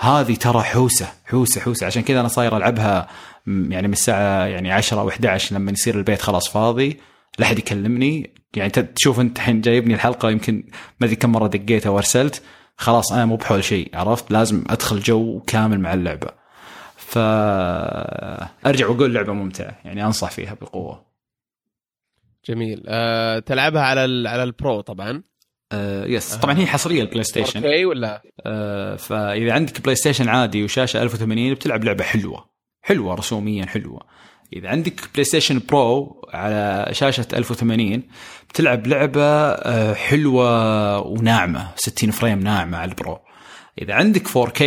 هذه ترى حوسة حوسة حوسة. عشان كذا أنا صاير ألعبها يعني من الساعة يعني 10 أو 11 لما يصير البيت خلاص فاضي لا أحد يكلمني. يعني تشوف أنت الحين جايبني الحلقة يمكن ما أدري كم مرة دقيتها وارسلت خلاص أنا مو بحول شيء عرفت؟ لازم أدخل جو كامل مع اللعبة. فارجع وأقول لعبة ممتعة يعني أنصح فيها بقوة. جميل. أه تلعبها على على البرو طبعا. آه yes طبعا هي حصرية ال PlayStation 4K ولا؟ آه، فإذا عندك PlayStation عادي وشاشة 1080 بتلعب لعبة حلوة. حلوة رسوميا حلوة. إذا عندك PlayStation Pro على شاشة 1080 بتلعب لعبة آه، حلوة وناعمة 60 frame ناعمة على ال Pro. إذا عندك 4K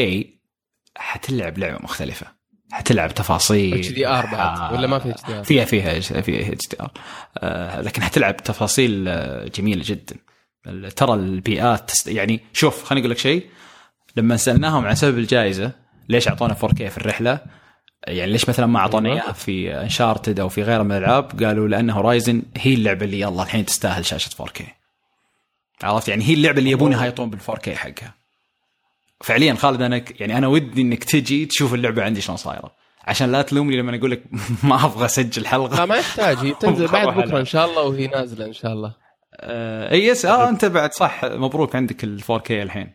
حتلعب لعبة مختلفة. حتلعب تفاصيل. HDR بعد ولا ما في HDR فيها فيها فيها HDR لكن حتلعب تفاصيل آه، جميلة جدا. ترى البيئات تست... يعني شوف خليني أقول لك شيء. لما سألناهم عن سبب الجائزة ليش أعطونا 4K في الرحلة؟ يعني ليش مثلا ما اعطونا أيوة. إياها في انشارتد أو في غيرها من الألعاب؟ قالوا لأن هورايزن هي اللعبة اللي يلا الحين تستاهل شاشة 4K عرفت؟ يعني هي اللعبة اللي يبون يهايطون بال 4K حقها. فعليا خالد أنا يعني أنا ودي إنك تجي تشوف اللعبة عندي شلون صايرة. عشان لا تلومني لما أقول لك [LAUGHS] ما أبغى أسجل لا حلقه ما يحتاج. [LAUGHS] تنزل بعد بكرة. إن شاء الله وهي نازلة إن شاء الله. إي yes آه أنت بعد صح مبروك عندك ال 4K الحين.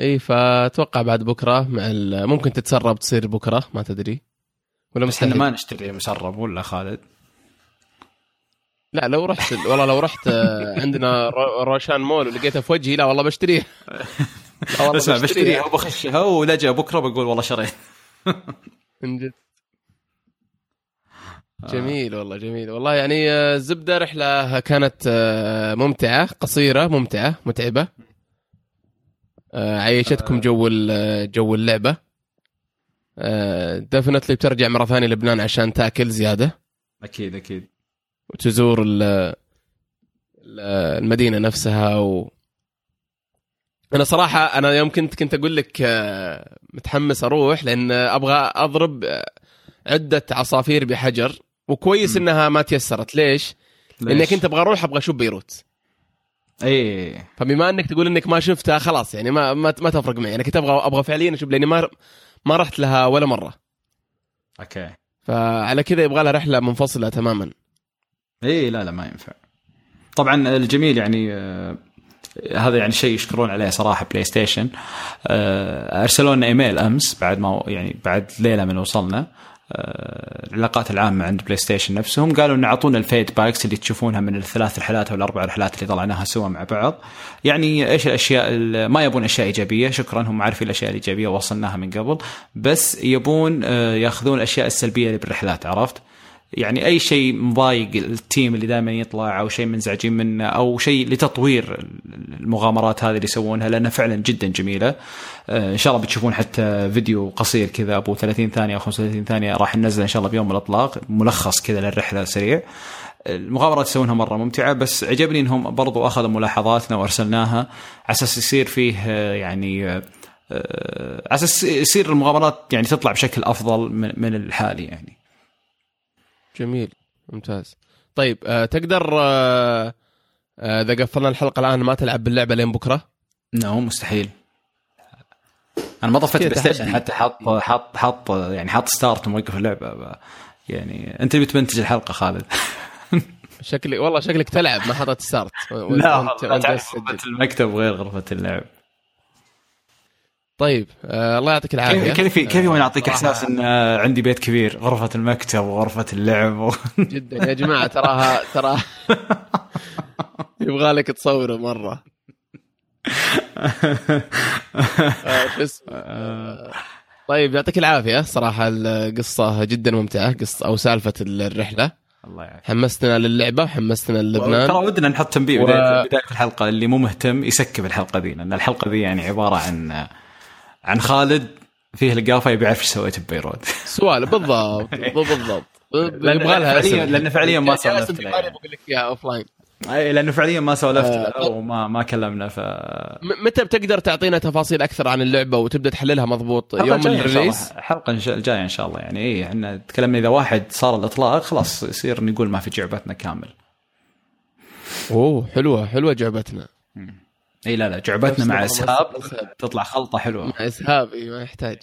إي فأتوقع بعد بكرة مع ممكن تتسرب تصير بكرة ما تدري. ولا بس إحنا مستحيل. ما نشتري مسرب ولا خالد؟ لا لو رحت والله لو رحت آه، عندنا رو- روشان مول ولقيتها في وجهي لا والله بشتريها [LAUGHS] اسمع بشتريها وبخشها ولجأ بكرة بقول والله شريت. من جد. جميل والله جميل. والله يعني آه، الزبدة رحلة كانت آه، ممتعة قصيرة ممتعة متعبة. آه، عيشتكم جو جو اللعبة. دفنتلي بترجع مرة ثانية لبنان عشان تأكل زيادة. أكيد أكيد. وتزور ال- ال- المدينة نفسها و أنا صراحة أنا يوم كنت كنت أقول لك آه، متحمس أروح لأن أبغى أضرب آه، عدة عصافير بحجر. وكويس م. إنها ما تيسرت. ليش؟ لاني كنت أبغى أروح أبغى أشوف بيروت. اي فبما إنك تقول إنك ما شفتها خلاص يعني ما ما, ما تفرق معي. أنا كنت أبغى أبغى فعليا أشوف لأني ما ما رحت لها ولا مرة. أوكي. فعلى كذا يبغى لها رحلة منفصلة تماما. اي لا لا ما ينفع. طبعا الجميل يعني آه، هذا يعني شيء يشكرون عليه صراحة بلاي ستيشن. آه، ارسلوا لنا إيميل أمس بعد ما يعني بعد ليلة من وصلنا. العلاقات العامة عند بلاي ستيشن نفسهم قالوا إن اعطونا ال feedbacks اللي تشوفونها من الثلاث رحلات أو الأربع رحلات اللي طلعناها سوا مع بعض. يعني إيش الأشياء ال- ما يبون أشياء إيجابية. شكرا هم عارفين الأشياء الإيجابية وصلناها من قبل. بس يبون آه، ياخذون الأشياء السلبية اللي بالرحلات عرفت؟ يعني أي شيء مضايق التيم اللي دائما يطلع أو شيء منزعجين منه أو شيء لتطوير المغامرات هذه اللي يسوونها لأنها فعلا جدا جميلة. آه، إن شاء الله بتشوفون حتى فيديو قصير كذا أبو 30 ثانية أو 35 ثانية راح ننزله إن شاء الله بيوم الإطلاق ملخص كذا للرحلة سريع المغامرات يسوونها مرة ممتعة بس عجبني إنهم برضو أخذوا ملاحظاتنا وأرسلناها على أساس يصير فيه آه، يعني آه، على أساس يصير المغامرات يعني تطلع بشكل أفضل من الحالي يعني. جميل ممتاز. طيب آه تقدر آه آه، إذا قفلنا الحلقة الآن ما تلعب باللعبة لين بكرة؟ no مستحيل. أنا ما طفيت بلاي ستيشن. حتى حاط حاط حاط يعني حاط start وموقف اللعبه يعني أنت اللي بتمنتج الحلقة خالد. [LAUGHS] شكلي والله شكلك تلعب ما حطيت start. لا. غرفة المكتب غير غرفة اللعب. طيب آه الله يعطيك العافية. كيف كيف يبغى يعطيك صراحة احساس إن آه، عندي بيت كبير؟ غرفة المكتب وغرفه اللعب. و... [LAUGHS] جدا. يا جماعة تراها ترى [LAUGHS] يبغى لك تصوره مرة. آه، [LAUGHS] آه، طيب يعطيك العافية. صراحة القصة جدا ممتعة قصة أو سالفة الرحلة. الله يعافيك. حمستنا للعبة وحمستنا ترى للبنان ودنا نحط تنبيه و- بداية الحلقة اللي مو مهتم يسكب الحلقة ذي لأن الحلقة ذي يعني عبارة عن عن خالد فيه لقافه يبي يعرف إيش سويت ببيروت. سؤال بالضبط [LAUGHS] بالضبط. يبغى لها فعلياً-. لأن فعلياً ما سولفت. بقول لك إياها offline أي لأنه فعليا ما سولفت آه، وما ما كلمنا ف متى بتقدر تعطينا تفاصيل أكثر عن اللعبة وتبدأ تحللها مضبوط؟ يوم. ال release؟ الحلقة الج- الجايه إن شاء الله يعني اي إحنا تكلمنا إذا واحد صار الإطلاق خلاص يصير نقول ما في جعبتنا كامل. أوه حلوة حلوة جعبتنا. إي لا لا جعبتنا مع إسهاب. تطلع خلطة حلوة. مع إسهاب إي، ما يحتاج.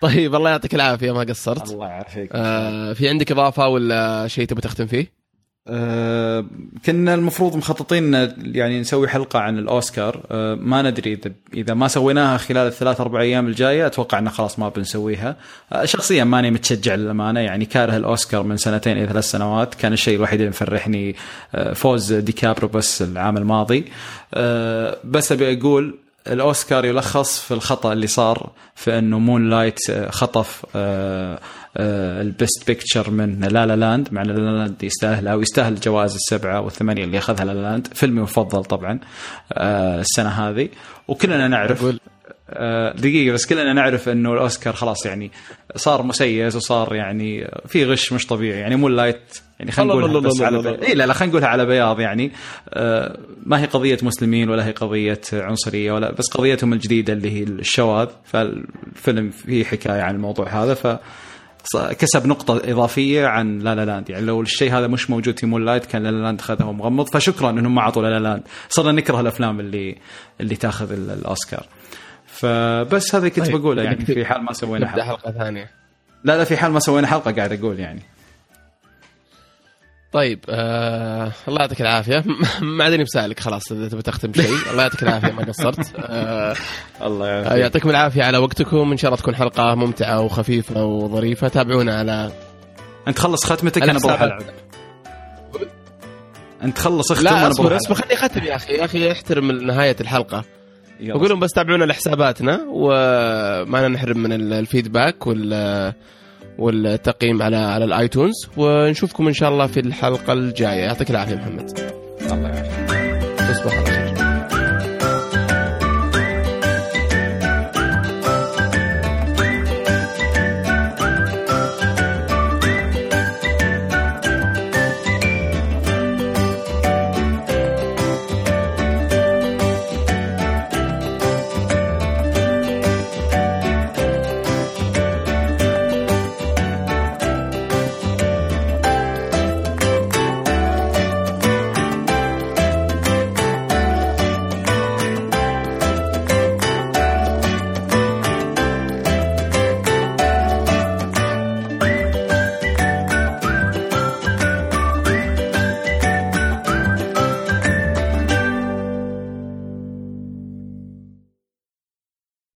طيب الله يعطيك العافية ما قصرت. الله يعافيك. آه في عندك إضافة ولا شيء تبي تختم فيه؟ آه، كنا المفروض مخططين يعني نسوي حلقة عن الأوسكار. آه، ما ندري اذا إذا ما سويناها خلال الثلاث أربع أيام الجاية أتوقع انه خلاص ما بنسويها. آه، شخصيا ماني متشجع للأمانة يعني كاره الأوسكار من سنتين إلى ثلاث سنوات. كان الشيء الوحيد اللي مفرحني فوز ديكابريو بس العام الماضي. بس أبي أقول الأوسكار يلخص في الخطأ اللي صار في إنه مون لايت خطف آه، ال best picture من لا لا لاند مع لا لا لاند يستاهل أو يستاهل الجوائز السبعة والثمانية اللي أخذها لا لا لاند. فيلمي المفضل طبعا آه، السنة هذه. وكلنا نعرف آه، دقيقة بس كلنا نعرف إنه الأوسكار خلاص يعني صار مسيس وصار يعني في غش مش طبيعي يعني مون لايت يعني خلينا نقولها بس الله على الله. بي... إيه لا لا خلينا نقولها على بياض يعني. آه، ما هي قضية مسلمين ولا هي قضية عنصرية ولا بس قضيتهم الجديدة اللي هي الشواذ. فالفيلم فيه حكاية عن الموضوع هذا ف كسب نقطة إضافية عن لا لا لاند. يعني لو الشيء هذا مش موجود في مون لايت كان لا لا لاند خذه مغمض. فشكرا إنهم ما أعطوا لا لا لاند. صرنا نكره الأفلام اللي اللي تأخذ ال- الأوسكار. فبس هذا كنت طيب، بقوله يعني نبدأ- في حال ما سوينا حلقة ثانية. لا لا في حال ما سوينا حلقة قاعد أقول يعني. طيب آه الله يعطيك العافية. [LAUGHS] ما عاد اني بسألك خلاص إذا تبي تختم شيء. [LAUGHS] الله يعطيك العافية ما قصرت. آه الله آه، يعطيكم العافية على وقتكم. إن شاء الله تكون حلقة ممتعة وخفيفة وظريفة. تابعونا على أنت خلص ختمتك؟ أنا بروح. ألعب. أنت خلص اختم لا أصبر بروح أصبر. خليني أختم يا أخي. يا أخي احترم نهاية الحلقة. بقول لهم بس تابعونا لحساباتنا وما نحرم من ال- الفيدباك وال والتقييم على على الايتونز ونشوفكم إن شاء الله في الحلقة الجاية. يعطيك العافية محمد. الله يعافيك. تصبح على خير.